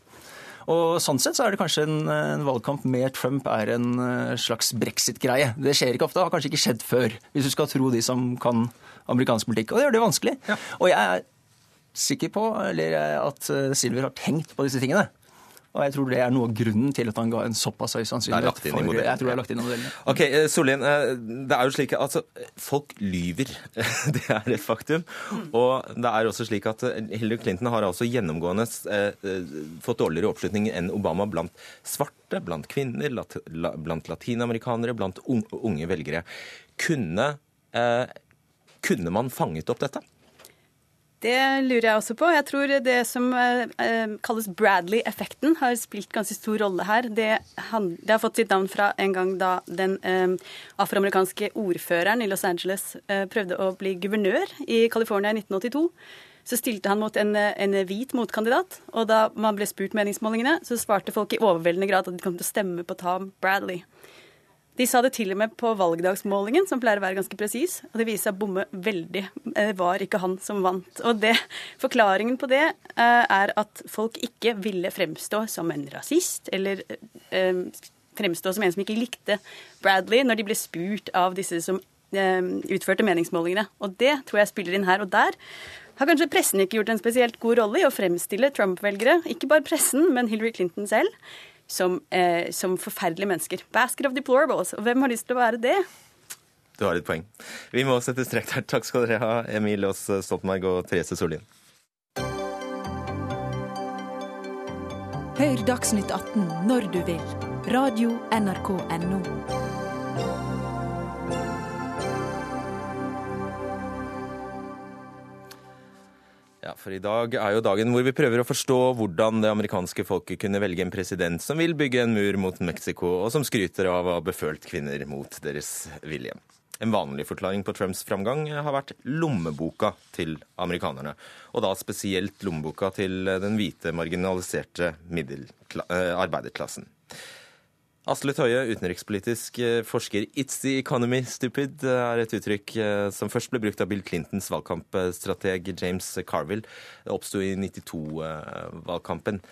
Og Sånn sett så er det kanskje en, en valgkamp med Trump er en eh, slags brexit-greie. Det skjer ikke ofte, har kanskje ikke skjedd før, hvis du skal tro de som kan amerikansk politikk. Og det gjør det vanskelig. Ja. Og jeg er sikker på eller at eh, Silver har tenkt på disse tingene. Og jeg tror det er noe av grunnen til at han ga en såpass høy sannsynlighet. Det er lagt inn i modellen. Jeg tror det er lagt inn i modellen. Ok, eh, Solin, eh, det er jo slik at altså, folk lyver. Det er et faktum. Og det er også slik at Hillary Clinton har altså gjennomgående fått dårligere oppslutning enn Obama blant svarte, blant kvinner, blant latinamerikanere, blant unge velgere. Kunne, kunne man fanget opp dette? Det lurer jeg også på. Jeg tror det som eh, kalles Bradley-effekten, har spilt ganske stor rolle her. Det, har fått sitt navn fra en gang da den eh, afroamerikanske ordføreren i Los Angeles eh, prøvde å bli guvernør i California i 1982. Så stilte han mot en, en hvit motkandidat, og da man ble spurt meningsmålingene, så svarte folk i overveldende grad at de kom til å stemme på Tom Bradley. De sa det til og med på valgdagsmålingen, som pleier å være ganske presis, og det viser seg å bomme veldig. Det var ikke han som vant. Og det, Forklaringen på det eh, er at folk ikke ville fremstå som en rasist, eller eh, fremstå som en som ikke likte Bradley, når de ble spurt av disse som eh, utførte meningsmålingene. Og det tror jeg spiller inn her og der. Har kanskje pressen ikke gjort en spesielt god rolle i å fremstille Trump-velgere, ikke bare pressen, men Hillary Clinton selv, som, eh, som forferdelige mennesker. Basket of deplorables. Og hvem har lyst til å være det? Du har et poeng. Vi må sette strek der. Takk skal dere ha, Emil Aas Stoltenberg og Therese Sollien. Hør Dagsnytt 18 når du vil. Radio NRK Radio.nrk.no. Ja, for i dag er jo dagen hvor vi prøver å forstå hvordan det amerikanske folket kunne velge en president som vil bygge en mur mot Mexico, og som skryter av å ha befølt kvinner mot deres vilje. En vanlig forklaring på Trumps framgang har vært lommeboka til amerikanerne. Og da spesielt lommeboka til den hvite, marginaliserte eh, arbeiderklassen. Asle Tøye, utenrikspolitisk eh, forsker. 'It's the economy, stupid' eh, er et uttrykk eh, som først ble brukt av Bill Clintons valgkampstrateg James Carville. Det oppsto i 92-valgkampen.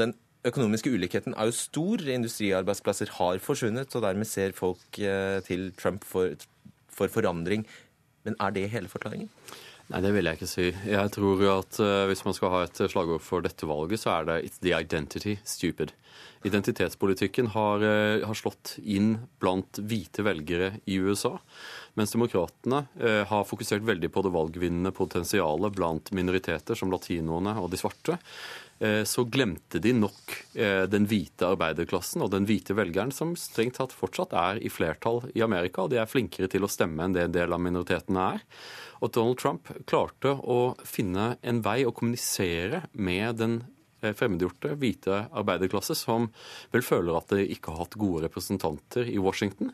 Den økonomiske ulikheten er jo stor. Industriarbeidsplasser har forsvunnet, og dermed ser folk til Trump for, for forandring. Men er det hele forklaringen? Nei, det vil jeg ikke si. Jeg tror at uh, hvis man skal ha et slagord for dette valget, så er det 'it's the identity stupid'. Identitetspolitikken har, uh, har slått inn blant hvite velgere i USA, mens demokratene eh, har fokusert veldig på det valgvinnende potensialet blant minoriteter som latinoene og de svarte. Så glemte de nok den hvite arbeiderklassen og den hvite velgeren, som strengt tatt fortsatt er i flertall i Amerika. og De er flinkere til å stemme enn det en del av minoritetene er. Og Donald Trump klarte å finne en vei å kommunisere med den eh, fremmedgjorte hvite arbeiderklasse, som vel føler at de ikke har hatt gode representanter i Washington.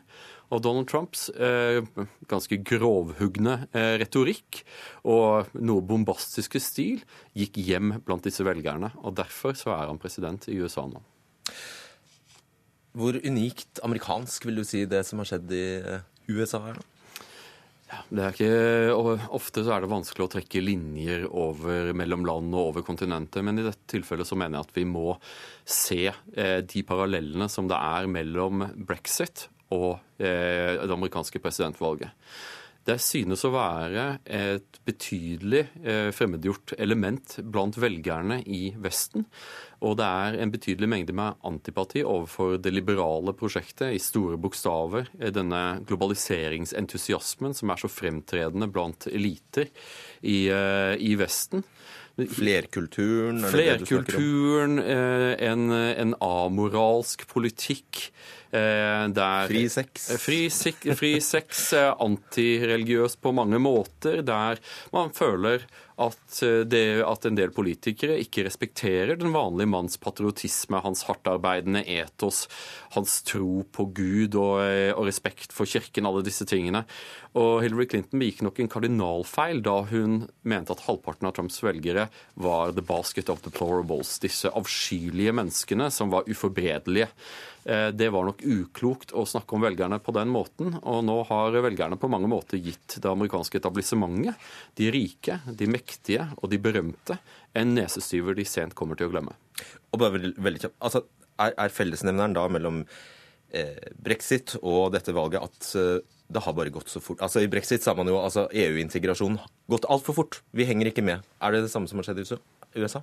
Og Donald Trumps eh, ganske grovhugne eh, retorikk og noe bombastiske stil gikk hjem blant disse velgerne. Og derfor så er han president i USA nå. Hvor unikt amerikansk vil du si det som har skjedd i eh, USA er nå? Det er ikke, Ofte så er det vanskelig å trekke linjer over, mellom land og over kontinentet, men i dette tilfellet så mener jeg at vi må se eh, de parallellene som det er mellom brexit og eh, det amerikanske presidentvalget. Det synes å være et betydelig eh, fremmedgjort element blant velgerne i Vesten. Og det er en betydelig mengde med antipati overfor det liberale prosjektet i store bokstaver. Eh, denne globaliseringsentusiasmen som er så fremtredende blant eliter i, eh, i Vesten. Flerkulturen? Flerkulturen, en, en amoralsk politikk. Der, fri sex? Fri, fri sex, antireligiøs på mange måter. Der man føler at, eh, det, at, en del politikere ikke respekterer den vanlige manns patriotisme, hans hardtarbeidende etos, hans tro på Gud og, eh, og, respekt for kirken, alle disse tingene. Og Hillary Clinton begikk nok en kardinalfeil da hun mente at halvparten av Trumps velgere var the basket of deplorables, disse avskyelige menneskene som var uforbredelige. Eh, det var nok uklokt å snakke om velgerne på den måten. Og nå har velgerne på mange måter gitt det amerikanske etablissementet, de rike, de mektige og de berømte, en nesestyver de sent kommer til å glemme. Og bare veldig, kjapt, altså, er fellesnevneren da mellom eh, brexit og dette valget at eh, det har bare gått så fort. Altså I brexit sa man jo altså EU-integrasjonen gått altfor fort. Vi henger ikke med. Er det det samme som har skjedd i USA? USA?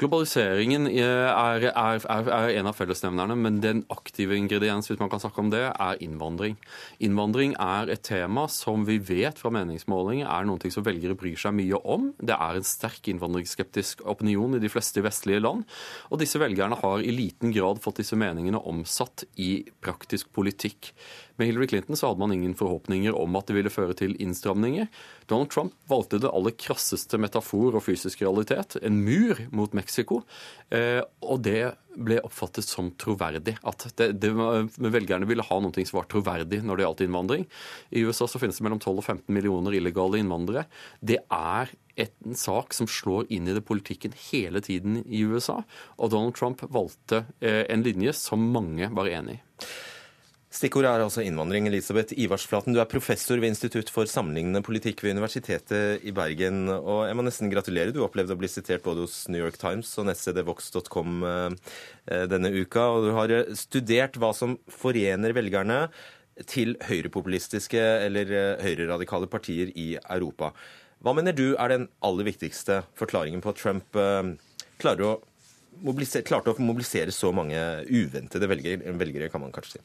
Globaliseringen er, er, er, en av fellesnevnerne, men den aktive ingrediens hvis man kan snakke om det, er innvandring. Innvandring er et tema som vi vet fra meningsmålinger er noe som velgere bryr seg mye om. Det er en sterk innvandringsskeptisk opinion i de fleste vestlige land. Og disse velgerne har i liten grad fått disse meningene omsatt i praktisk politikk. Med Hillary Clinton så hadde man ingen forhåpninger om at det ville føre til innstramninger. Donald Trump valgte det aller krasseste metafor og fysisk realitet, en mur mot Mexico. Eh, og det ble oppfattet som troverdig. At det, det, velgerne ville ha noe som var troverdig når det gjaldt innvandring. I USA så finnes det mellom 12 og 15 millioner illegale innvandrere. Det er en sak som slår inn i det politikken hele tiden i USA. Og Donald Trump valgte eh, en linje som mange var enig i. Stikkordet er altså innvandring. Elisabeth Ivarsflaten, du er professor ved Institutt for sammenlignende politikk ved Universitetet i Bergen. Og jeg må nesten gratulere, du opplevde å bli sitert både hos New York Times og nettstedet vox.com eh, eh, denne uka. Og du har eh, studert hva som forener velgerne til høyrepopulistiske eller høyreradikale partier i Europa. Hva mener du er den aller viktigste forklaringen på at Trump klarer å klarte å mobilisere så mange uventede velgere, velgere kan man kanskje si?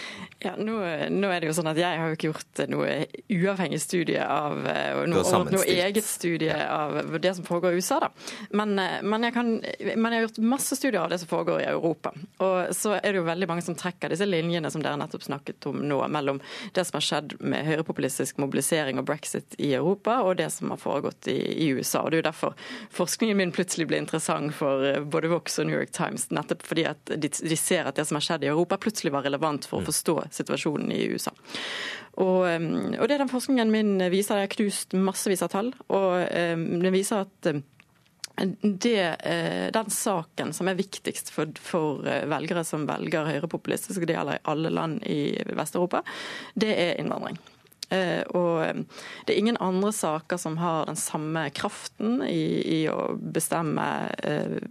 Ja, nå, nå, er det jo sånn at Jeg har jo ikke gjort noe uavhengig studie av noe, noe eget studie av det som foregår i USA. da. Men, men, jeg kan, men, jeg har gjort masse studier av det som foregår i Europa. Og så er det jo veldig mange som trekker disse linjene som dere nettopp snakket om nå, mellom det som har skjedd med høyrepopulistisk mobilisering og brexit i Europa, og det som har foregått i, i USA. Og Det er jo derfor forskningen min plutselig ble interessant for både Vox og New York Times, nettopp fordi at de, de ser at det som har skjedd i Europa, plutselig var relevant for å mm. Forstå situasjonen i USA. Og, og det den forskningen min viser, jeg har knust massevis av tall, og den viser at det, den saken som er viktigst for, for velgere som velger høyrepopulistisk, det gjelder i alle land i Vest-Europa, det er innvandring. Og det er ingen andre saker som har den samme kraften i, i å bestemme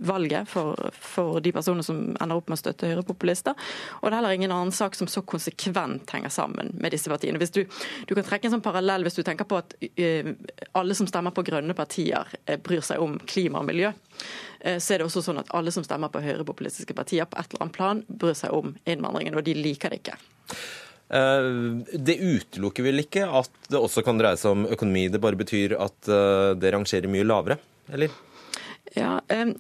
valget for, for, de personene som ender opp med å støtte høyrepopulister. Og det er heller ingen annen sak som så konsekvent henger sammen med disse partiene. Hvis du, du kan trekke en sånn parallell hvis du tenker på at alle som stemmer på grønne partier, bryr seg om klima og miljø. Eh, så er det også sånn at alle som stemmer på høyrepopulistiske partier på et eller annet plan, bryr seg om innvandringen, og de liker det ikke. Eh, det utelukker vel ikke at det også kan dreie seg om økonomi, det bare betyr at eh, det rangerer mye lavere, eller? Ja, men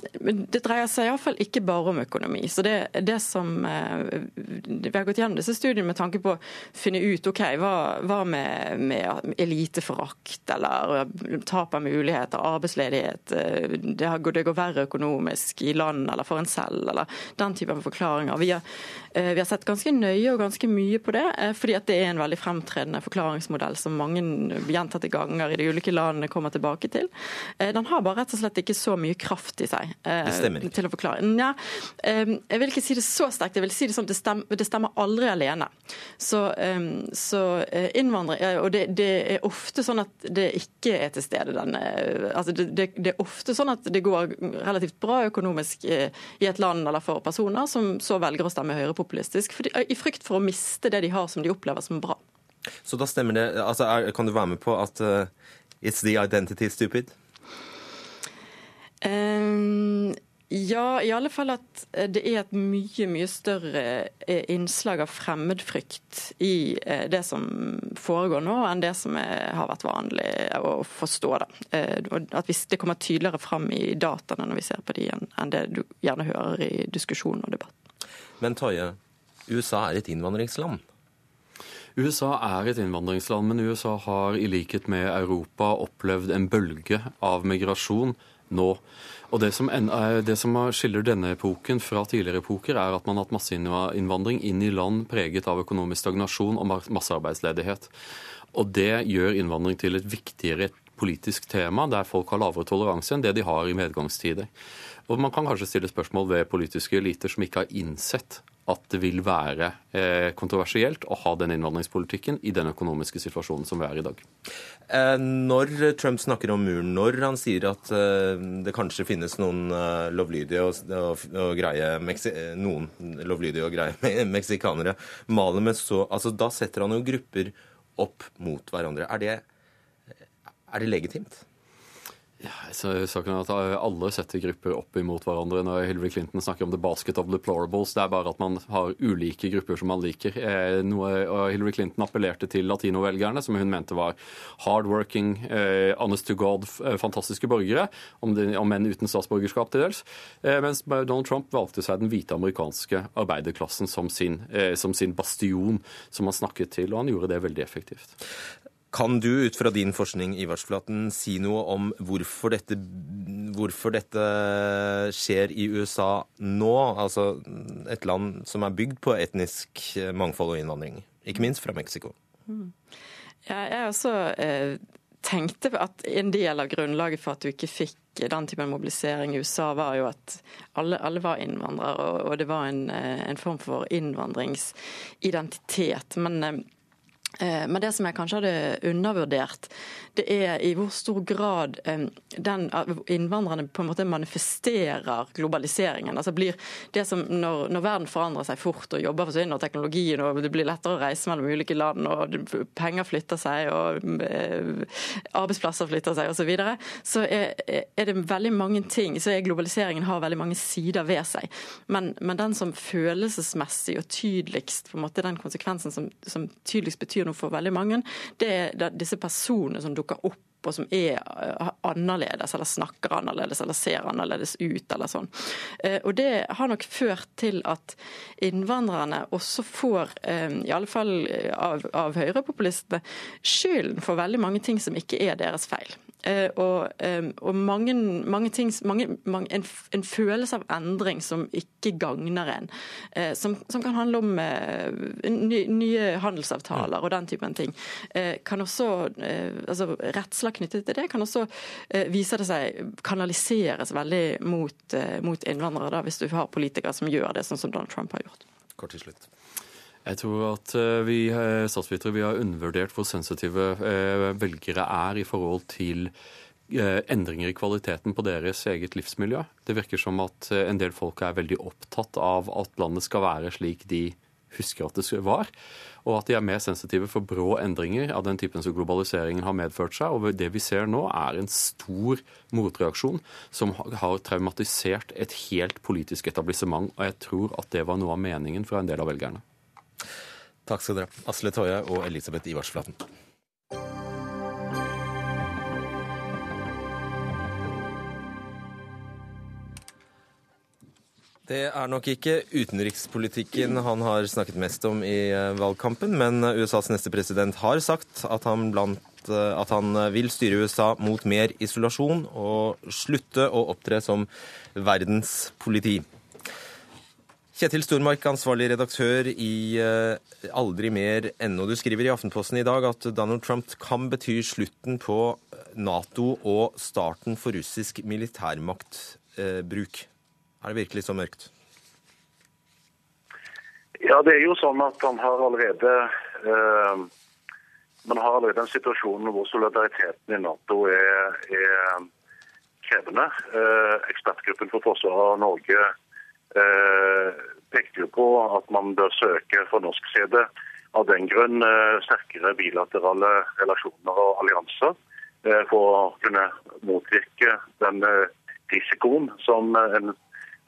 Det dreier seg iallfall ikke bare om økonomi. Så det, det som eh, Vi har gått gjennom disse studiene med tanke på å finne ut ok, hva, hva med, med eliteforakt eller tap av muligheter, arbeidsledighet, eh, det, har, det, går verre økonomisk i land eller for en selv, eller den typen forklaringer. Vi har, eh, vi har, sett ganske nøye og ganske mye på det, fordi at det er en veldig fremtredende forklaringsmodell som mange gjentatte ganger i de ulike landene kommer tilbake til. Den har bare rett og slett ikke så mye kraft i seg. Eh, det stemmer ikke. Til å forklare. Ja, eh, jeg vil ikke si det så sterkt. Jeg vil si det sånn det stemmer, det stemmer aldri alene. Så, eh, så innvandrere Og det, det, er ofte sånn at det ikke er til stede denne altså det, det, er ofte sånn at det går relativt bra økonomisk i et land eller for personer som så velger å stemme høyrepopulistisk, i frykt for å miste det de har som de opplever som bra. Så da stemmer det altså, Kan du være med på at uh, it's the identity stupid? Um, ja, i alle fall at eh, det er et mye mye større eh, innslag av fremmedfrykt i det som foregår nå, enn det som har vært vanlig å forstå. Da. At det kommer tydeligere fram i dataene når vi ser på de, enn det du gjerne hører i diskusjon og debatt. Men Toje, USA er et innvandringsland? USA er et innvandringsland, men USA har i likhet med Europa opplevd en bølge av migrasjon nå. Og det som, det som, skiller denne epoken fra tidligere epoker, er at man har hatt masseinnvandring inn i land preget av økonomisk stagnasjon og massearbeidsledighet. Og det gjør innvandring til et viktigere politisk tema, der folk har lavere toleranse enn det de har i medgangstider. Og man kan kanskje stille spørsmål ved politiske eliter som ikke har innsett at det vil være eh, kontroversielt å ha den innvandringspolitikken i den økonomiske situasjonen som vi er i dag. Eh, når Trump snakker om muren, når han sier at eh, det kanskje finnes noen lovlydige og, greie noen lovlydige og greie meksikanere, maler med så altså, Da setter han jo grupper opp mot hverandre. Er det, er det legitimt? Ja, saken er at Alle setter grupper opp imot hverandre når Hillary Clinton snakker om the basket of deplorables. Det er bare at man har ulike grupper som man liker. Eh, noe, Hillary Clinton appellerte til latinovelgerne, som hun mente var hardworking, eh, honest to God, eh, fantastiske borgere, om menn uten statsborgerskap til dels. Mens Donald Trump valgte seg den hvite amerikanske arbeiderklassen som sin, som sin bastion, som han snakket til, og han gjorde det veldig effektivt. Kan du ut fra din forskning Ivarsflaten, si noe om hvorfor dette, hvorfor dette, skjer i USA nå? Altså et land som er bygd på etnisk mangfold og innvandring, ikke minst fra Mexico. Mm. Ja, jeg også eh, tenkte at en del av grunnlaget for at du ikke fikk den typen mobilisering i USA, var jo at alle, alle var innvandrere, og, og, det var en, eh, en form for innvandringsidentitet. Men eh, men det som jeg kanskje hadde undervurdert, det er i hvor stor grad den, innvandrerne på en måte manifesterer globaliseringen. Altså blir det som når, når, verden forandrer seg fort og jobber forsvinner og teknologien og det blir lettere å reise mellom ulike land og penger flytter seg og eh, arbeidsplasser flytter seg osv., så, videre, så er, er, det veldig mange ting. Så er globaliseringen har veldig mange sider ved seg. Men, men den som følelsesmessig og tydeligst på en måte den konsekvensen som, som tydeligst betyr noe for veldig mange, det er disse personene som dukker opp og som er eh, annerledes, eller snakker annerledes, eller ser annerledes ut, eller sånn. Eh, og det har nok ført til at innvandrerne også får, eh, i alle fall av, av høyrepopulistene, skylden for veldig mange ting som ikke er deres feil. Eh, og, og mange, mange, ting mange, en, en, følelse av endring som ikke gagner en. Eh, som, som kan handle om eh, nye, nye handelsavtaler og den typen ting. Kan også, altså Redsler knyttet til det kan også vise det seg kanaliseres veldig mot, mot innvandrere, da, hvis du har politikere som gjør det, sånn som Donald Trump har gjort. Kort til slutt. Jeg tror at vi statsvitere vi har undervurdert hvor sensitive velgere er i forhold til endringer i kvaliteten på deres eget livsmiljø. Det virker som at en del folk er veldig opptatt av at landet skal være slik de husker at det var og at de er mer sensitive for brå endringer av den typen som globaliseringen har medført seg. Og det vi ser nå, er en stor motreaksjon som har traumatisert et helt politisk etablissement. Og jeg tror at det var noe av meningen fra en del av velgerne. Takk skal dere ha, Asle Toje og Elisabeth Ivarsflaten. Det er nok ikke utenrikspolitikken han har snakket mest om i eh, valgkampen, men USAs neste president har sagt at han, blant, eh, at han vil styre USA mot mer isolasjon og slutte å opptre som verdens politi. Kjetil Stormark, ansvarlig redaktør i eh, Aldri mer ennå. Du skriver i Aftenposten i dag at Donald Trump kan bety slutten på Nato og starten for russisk militærmaktbruk. Er det virkelig så mørkt? Ja, det er jo sånn at han har allerede eh, Man har allerede en situasjon hvor solidariteten i Nato er, er krevende. Eh, ekspertgruppen for forsvaret av Norge eh, pekte jo på at man bør søke for norsk side av den grunn eh, sterkere bilaterale relasjoner og allianser eh, for å kunne motvirke den eh, risikoen som en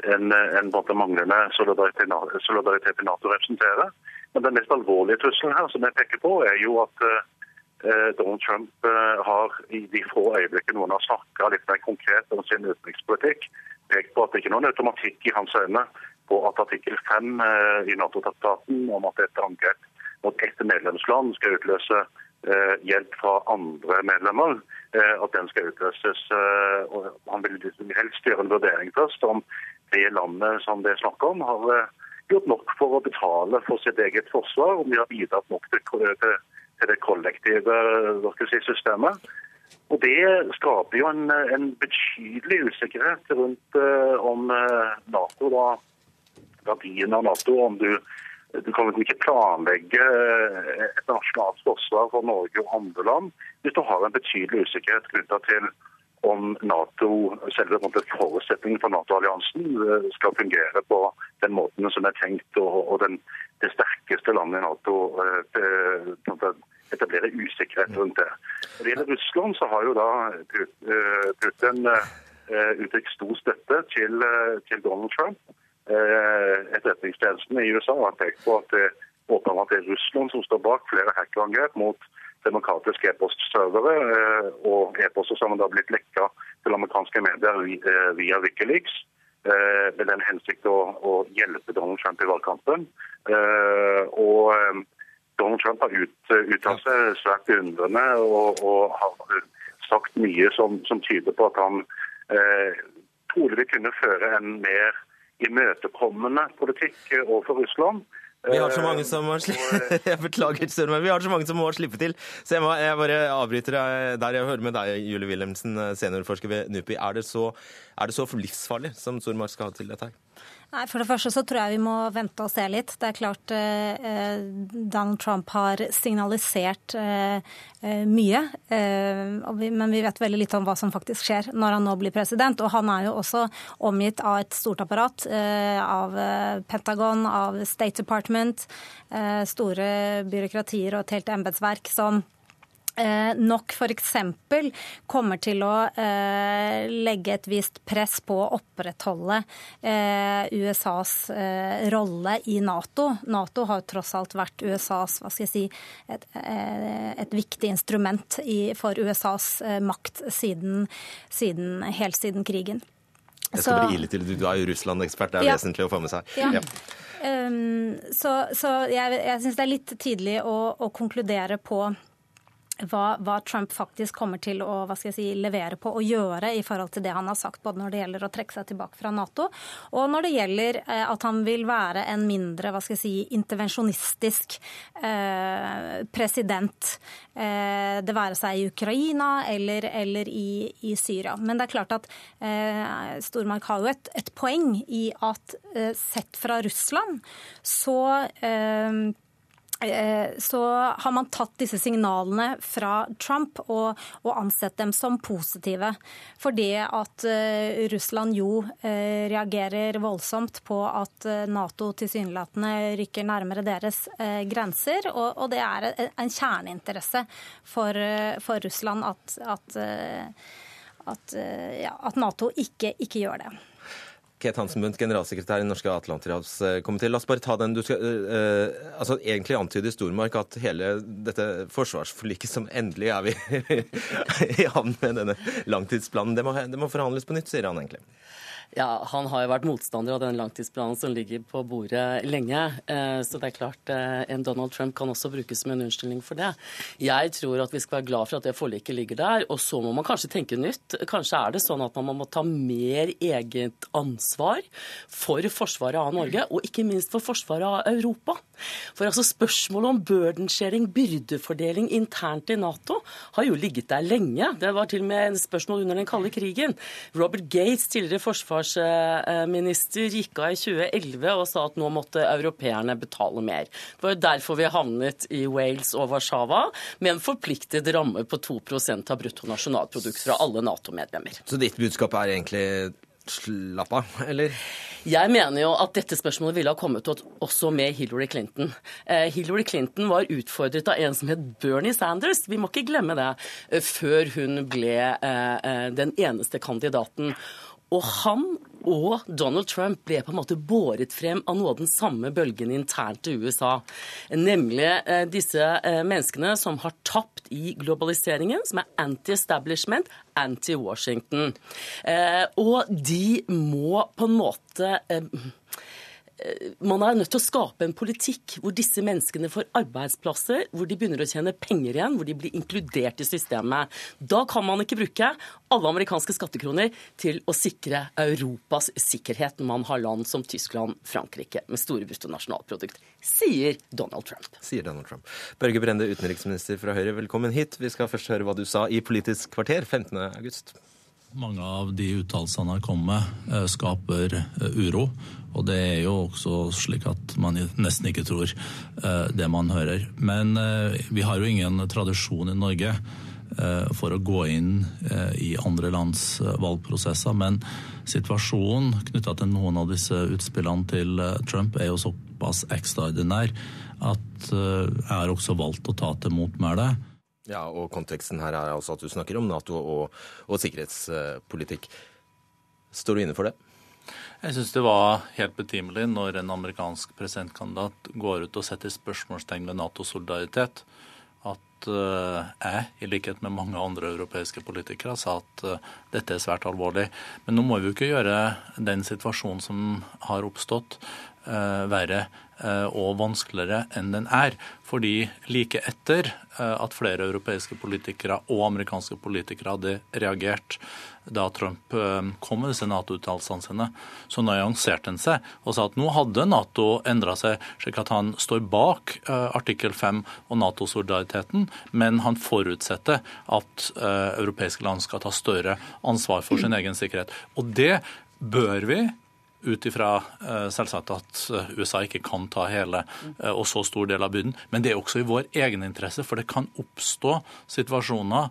en, en manglende solidaritet, i Nato representerer. Men den mest alvorlige trusselen her som jeg peker på, er jo at Donald Trump har i de få øyeblikkene noen har snakka litt mer konkret om sin utenrikspolitikk, pekt på at det ikke er noen automatikk i hans øyne på at artikkel 5 eh, i Nato-traktaten om at et angrep mot ett medlemsland skal utløse eh, hjelp fra andre medlemmer, eh, at den skal utløses. Og han vil helst gjøre en vurdering først om det landet som det er snakk om, har gjort nok for å betale for sitt eget forsvar, om de har bidratt nok til, det kollektive si, systemet. Og Det skaper jo en, en betydelig usikkerhet rundt om Nato, da, verdien av Nato. om du du kan ikke planlegge et nasjonalt forsvar for Norge og andre land hvis du har en betydelig usikkerhet knytta til om Nato, selve forutsetningen for Nato-alliansen eh, skal fungere på den måten som er tenkt, og, den, det sterkeste landet i Nato eh, etablerer usikkerhet rundt det. Når det gjelder Russland, så har jo da eh, Putin uttrykt stor støtte til, til Donald Trump. Etterretningstjenesten i USA har pekt på at det åpenbart er Russland som står bak flere hackerangrep mot demokratiske e-postservere eh, og e-poster som har blitt lekka til amerikanske medier eh, via Wikileaks eh, med den hensikt å, å, hjelpe Donald Trump i valgkampen. Og Donald Trump har ut, uttalt seg svært undrende og, og, har sagt mye som, som, tyder på at han eh, trolig vil kunne føre en mer imøtekommende politikk overfor Russland. Vi har så mange som må slippe Jeg beklager, men vi har så mange som må slippe til. Så jeg, må, jeg bare avbryter der jeg hører med deg, Julie Wilhelmsen, seniorforsker ved NUPI. Er det så, er det så livsfarlig som Stormark skal ha til dette her? Nei, For det første så tror jeg vi må vente og se litt. Det er klart eh, Donald Trump har signalisert eh, eh mye. Eh, vi, men vi vet veldig lite om hva som faktisk skjer når han nå blir president. Og han er jo også omgitt av et stort apparat. Eh, av eh, Pentagon, av State Department. store byråkratier og et helt embetsverk som Eh, nok f.eks. kommer til å eh, legge et visst press på å opprettholde eh, USAs eh, rolle i Nato. Nato har tross alt vært USAs hva skal jeg si, et, eh, et viktig instrument i, for USAs eh, makt siden, siden, helt siden krigen. Jeg skal så, bli ille til. Du er jo Russland-ekspert, det er ja, vesentlig å få med seg. Ja. ja. Um, så, så, jeg, jeg syns det er litt tidlig å, å konkludere på hva, hva, Trump faktisk kommer til å si, levere på og gjøre i forhold til det han har sagt, både når det gjelder å trekke seg tilbake fra Nato, og når det gjelder eh, at han vil være en mindre si, intervensjonistisk eh, president. Eh, det være seg i Ukraina eller, eller i, i, Syria. Men det er klart at eh, Stormark har jo et, et poeng i at eh, sett fra Russland så Eh, så har man tatt disse signalene fra Trump og, og ansett dem som positive. For det at uh, Russland jo uh, reagerer voldsomt på at Nato tilsynelatende rykker nærmere deres grenser. Og, og, det er en kjerneinteresse for, for Russland at, at, at, ja, at Nato ikke, ikke gjør det. Ket Hansenbundt, generalsekretær i norske atlanterhavskomité. La oss bare ta den. Du skal uh, altså egentlig antyde Stormark at hele dette forsvarsforliket som endelig er vi i havn med denne langtidsplanen, det må, det må forhandles på nytt, sier han egentlig. Ja, Han har jo vært motstander av den langtidsplanen som ligger på bordet lenge. Eh, så det er klart eh, en Donald Trump kan også brukes som en unnskyldning for det. Jeg tror at vi skal være glad for at det forliket ligger der. Og så må man kanskje tenke nytt. Kanskje er det sånn at man må ta mer eget ansvar for forsvaret av Norge, og ikke minst for forsvaret av Europa. For altså spørsmålet om burdensharing, byrdefordeling internt i Nato, har jo ligget der lenge. Det var til og med en spørsmål under den kalde krigen. Robert Gates, tidligere forsvars forsvarsminister gikk av i 2011 og sa at nå måtte europeerne betale mer. Det var jo derfor vi havnet i Wales og Warszawa med en forpliktet ramme på 2% av bruttonasjonalprodukt fra alle Nato-medlemmer. Så ditt budskap er egentlig slapp av, eller? Jeg mener jo at dette spørsmålet ville ha kommet også med Hillary Clinton. Eh, Hillary Clinton var utfordret av en som het Bernie Sanders, vi må ikke glemme det, eh, før hun ble eh, den eneste kandidaten. Og han og Donald Trump ble på en måte båret frem av noe av den samme bølgen internt i USA. Nemlig eh, disse eh, menneskene som har tapt i globaliseringen, som er anti-establishment, anti-Washington. Eh, og de må på en måte man er nødt til å skape en politikk hvor disse menneskene får arbeidsplasser, hvor de begynner å tjene penger igjen, hvor de blir inkludert i systemet. Da kan man ikke bruke alle amerikanske skattekroner til å sikre Europas sikkerhet når man har land som Tyskland, Frankrike med store bruttonasjonalprodukt, sier Donald Trump. Sier Donald Trump. Børge Brende, utenriksminister fra Høyre, velkommen hit. Vi skal først høre hva du sa i Politisk kvarter 15. august. Mange av de uttalelsene han kommer med, eh, skaper eh, uro. Og det er jo også slik at man nesten ikke tror eh, det man hører. Men vi har jo ingen tradisjon i Norge for å gå inn i andre lands valgprosesser. Men situasjonen knytta til noen av disse utspillene til Trump er jo såpass ekstraordinær at jeg har også valgt å ta til motmæle. Ja, og konteksten her er altså at du snakker om Nato og, og sikkerhetspolitikk. Står du inne for det? Jeg syns det var helt betimelig når en amerikansk presidentkandidat går ut og setter spørsmålstegn ved Nato-solidaritet, at uh, jeg, i likhet med mange andre europeiske politikere, sa at uh, dette er svært alvorlig. Men nå må vi jo ikke gjøre den situasjonen som har oppstått, uh, verre og vanskeligere enn den er. Fordi like etter at flere europeiske politikere og amerikanske politikere hadde reagert da Trump kom med disse Nato-uttalelsene sine, så nyanserte han seg og sa at nå hadde Nato endra seg, slik at han står bak artikkel 5 og Nato-solidariteten, men han forutsetter at europeiske land skal ta større ansvar for sin egen sikkerhet. Og det bør vi ut ifra eh, selvsagt at eh, USA ikke kan ta hele eh, og så stor del av byrden. Men det er også i vår egeninteresse, for det kan oppstå situasjoner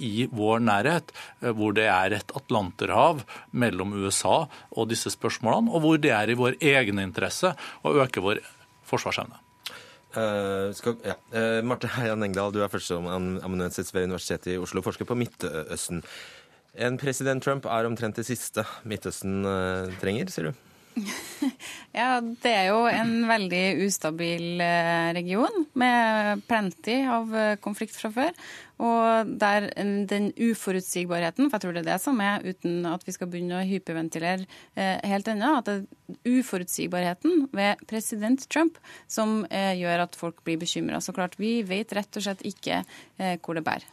i vår nærhet hvor det er et atlanterhav mellom USA og disse spørsmålene, og hvor det er i vår egeninteresse å øke vår forsvarsevne. Uh, skal, ja. uh, Marte Heian Engdahl, du er førsteamanuensis ved Universitetet i Oslo, forsker på Midtøsten. En president Trump er omtrent det siste Midtøsten uh, trenger, sier du? ja, det er jo en veldig ustabil eh, region med plenty av eh, konflikt fra før. Og der den uforutsigbarheten, for jeg tror det er det som er, uten at vi skal begynne å hyperventilere helt ennå, at det er uforutsigbarheten ved president Trump som gjør at folk blir bekymra. Så klart, vi vet rett og slett ikke hvor det bærer.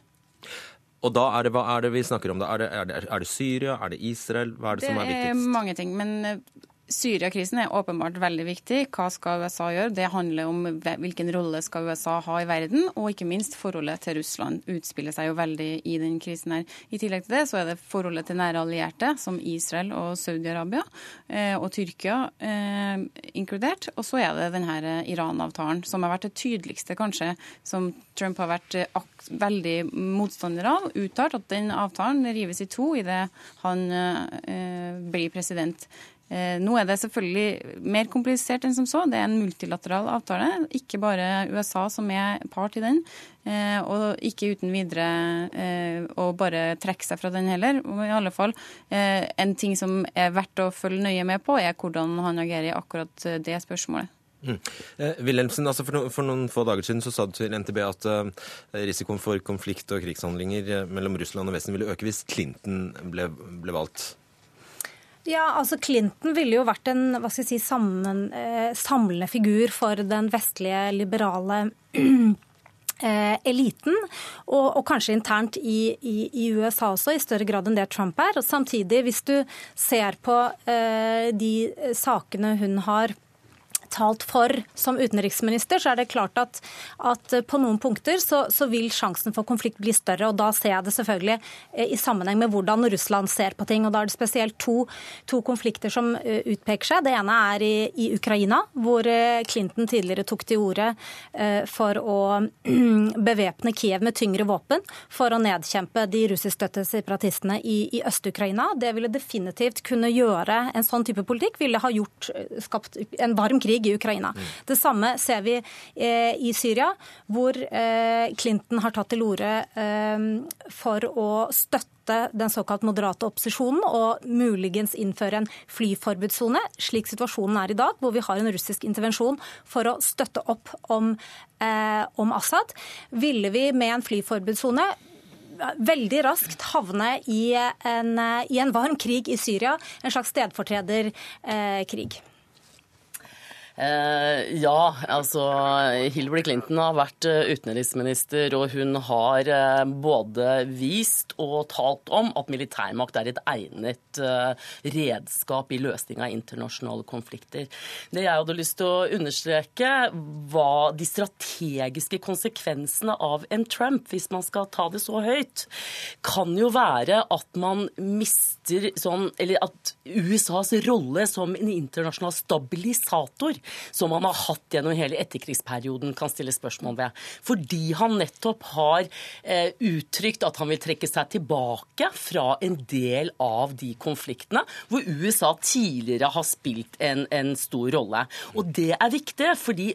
Og da er det, Hva er det vi snakker om? da? Er det, er det, er det Syria? Er det Israel? Hva er det, som er viktigst? Det er mange ting. Men eh, Syriakrisen er åpenbart veldig viktig. Hva skal USA gjøre? Det handler om hvilken rolle skal USA ha i verden, og ikke minst forholdet til Russland utspiller seg jo veldig i den krisen her. I tillegg til det så er det forholdet til nære allierte, som Israel og Saudi-Arabia, eh, og Tyrkia eh, inkludert. Og så er det denne Iran-avtalen, som har vært det tydeligste, kanskje, som Trump har vært eh, veldig motstander av. Uttalt at den avtalen rives i to idet han blir president. Eh, nå er det selvfølgelig mer komplisert enn som så. Det er en multilateral avtale. Ikke bare USA som er part i den. Eh, og ikke uten videre eh, å bare trekke seg fra den heller. I alle fall, En ting som er verdt å følge nøye med på, er hvordan han agerer i akkurat det spørsmålet. Mm. Eh, altså for, no, for, noen få dager siden så sa du til NTB at uh, risikoen for konflikt og krigshandlinger mellom Russland og Vesten ville øke hvis Clinton ble, ble valgt. Ja, altså Clinton ville jo vært en hva skal jeg si, sammen, eh, samlende figur for den vestlige, liberale eh, eliten, og, og, kanskje internt i, i, i, USA også, i større grad enn det Trump er. Og samtidig, hvis du ser på eh, de sakene hun har talt for som utenriksminister, så er det klart at, at på noen punkter så, så, vil sjansen for konflikt bli større. og Da ser jeg det selvfølgelig eh, i sammenheng med hvordan Russland ser på ting. og Da er det spesielt to, to konflikter som eh, utpeker seg. Det ene er i, i Ukraina, hvor eh, Clinton tidligere tok til orde for å bevæpne Kiev med tyngre våpen for å nedkjempe de russiskstøttede separatistene i, i Øst-Ukraina. Det ville definitivt kunne gjøre en sånn type politikk, ville ha gjort, skapt en varm krig krig i Ukraina. Det samme ser vi eh, i Syria, hvor eh, Clinton har tatt til orde eh, for å støtte den såkalt moderate opposisjonen og muligens innføre en flyforbudssone, slik situasjonen er i dag, hvor vi har en russisk intervensjon for å støtte opp om, eh, om Assad. Ville vi med en flyforbudssone veldig raskt havne i en, i en varm krig i Syria, en slags stedfortrederkrig. Eh, Eh, ja, altså Hillary Clinton har vært eh, utenriksminister, og hun har eh, både vist og talt om at militærmakt er et egnet redskap i løsning av internasjonale konflikter. Det jeg hadde lyst til å understreke, var de strategiske konsekvensene av en Trump, hvis man skal ta det så høyt, kan jo være at man mister sånn Eller at USAs rolle som en internasjonal stabilisator som han har hatt gjennom hele etterkrigsperioden, kan stille spørsmål ved. Fordi han nettopp har eh, uttrykt at han vil trekke seg tilbake fra en del av de konfliktene hvor USA tidligere har spilt en, en stor rolle. Og det er viktig, fordi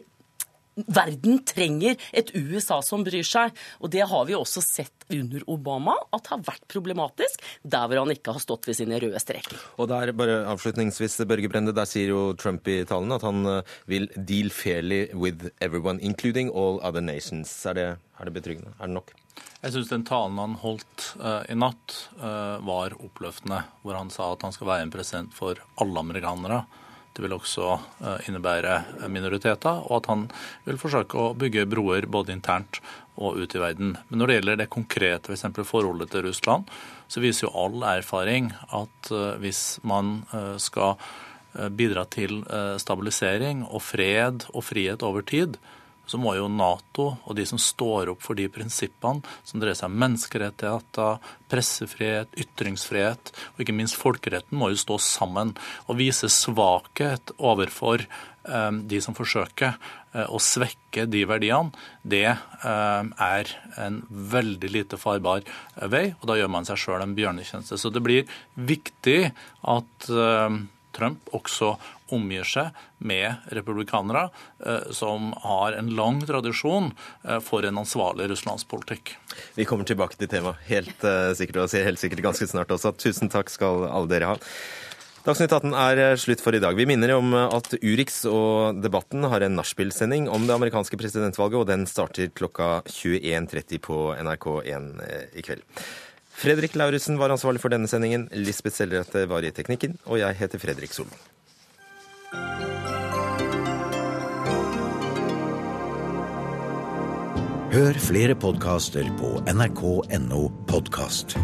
Verden trenger et USA som bryr seg. Og det har vi også sett under Obama at har vært problematisk, der hvor han ikke har stått ved sine røde streker. Og der, bare avslutningsvis, Børge Brende, der sier jo Trump i talen at han eh, vil deal fairly with everyone, including all other nations. Er det, er det betryggende? Er det nok? Jeg syns den talen han holdt uh, i natt, uh, var oppløftende. Hvor han sa at han skal være en president for alle amerikanere. Det vil også eh, innebære minoriteter, og at han vil forsøke å bygge broer både internt og ut i verden. Men når det gjelder det konkrete, f.eks. For forholdet til Russland, så viser jo all erfaring at eh, hvis man eh, skal bidra til stabilisering og fred og frihet over tid, så må jo Nato og de som står opp for de prinsippene som dreier seg om menneskerettigheter, pressefrihet, ytringsfrihet og ikke minst folkeretten, må jo stå sammen og vise svakhet overfor eh, de som forsøker eh, å svekke de verdiene, det eh, er en veldig lite farbar vei, og da gjør man seg sjøl en bjørnetjeneste. Så det blir viktig at Trump også omgir seg med republikanere eh, som har en lang tradisjon eh, for en ansvarlig russlandspolitikk. Vi kommer tilbake til temaet helt uh, sikkert, og helt sikkert ganske snart også. Tusen takk skal alle dere ha. Dagsnytt 18 er slutt for i dag. Vi minner om at Urix og Debatten har en nachspiel-sending om det amerikanske presidentvalget, og den starter klokka 21.30 på NRK1 i kveld. Fredrik Lauritzen var ansvarlig for denne sendingen. Lisbeth Sellereite var i teknikken, og jeg heter Fredrik Solvang. Hør flere podkaster på nrk.no podkast.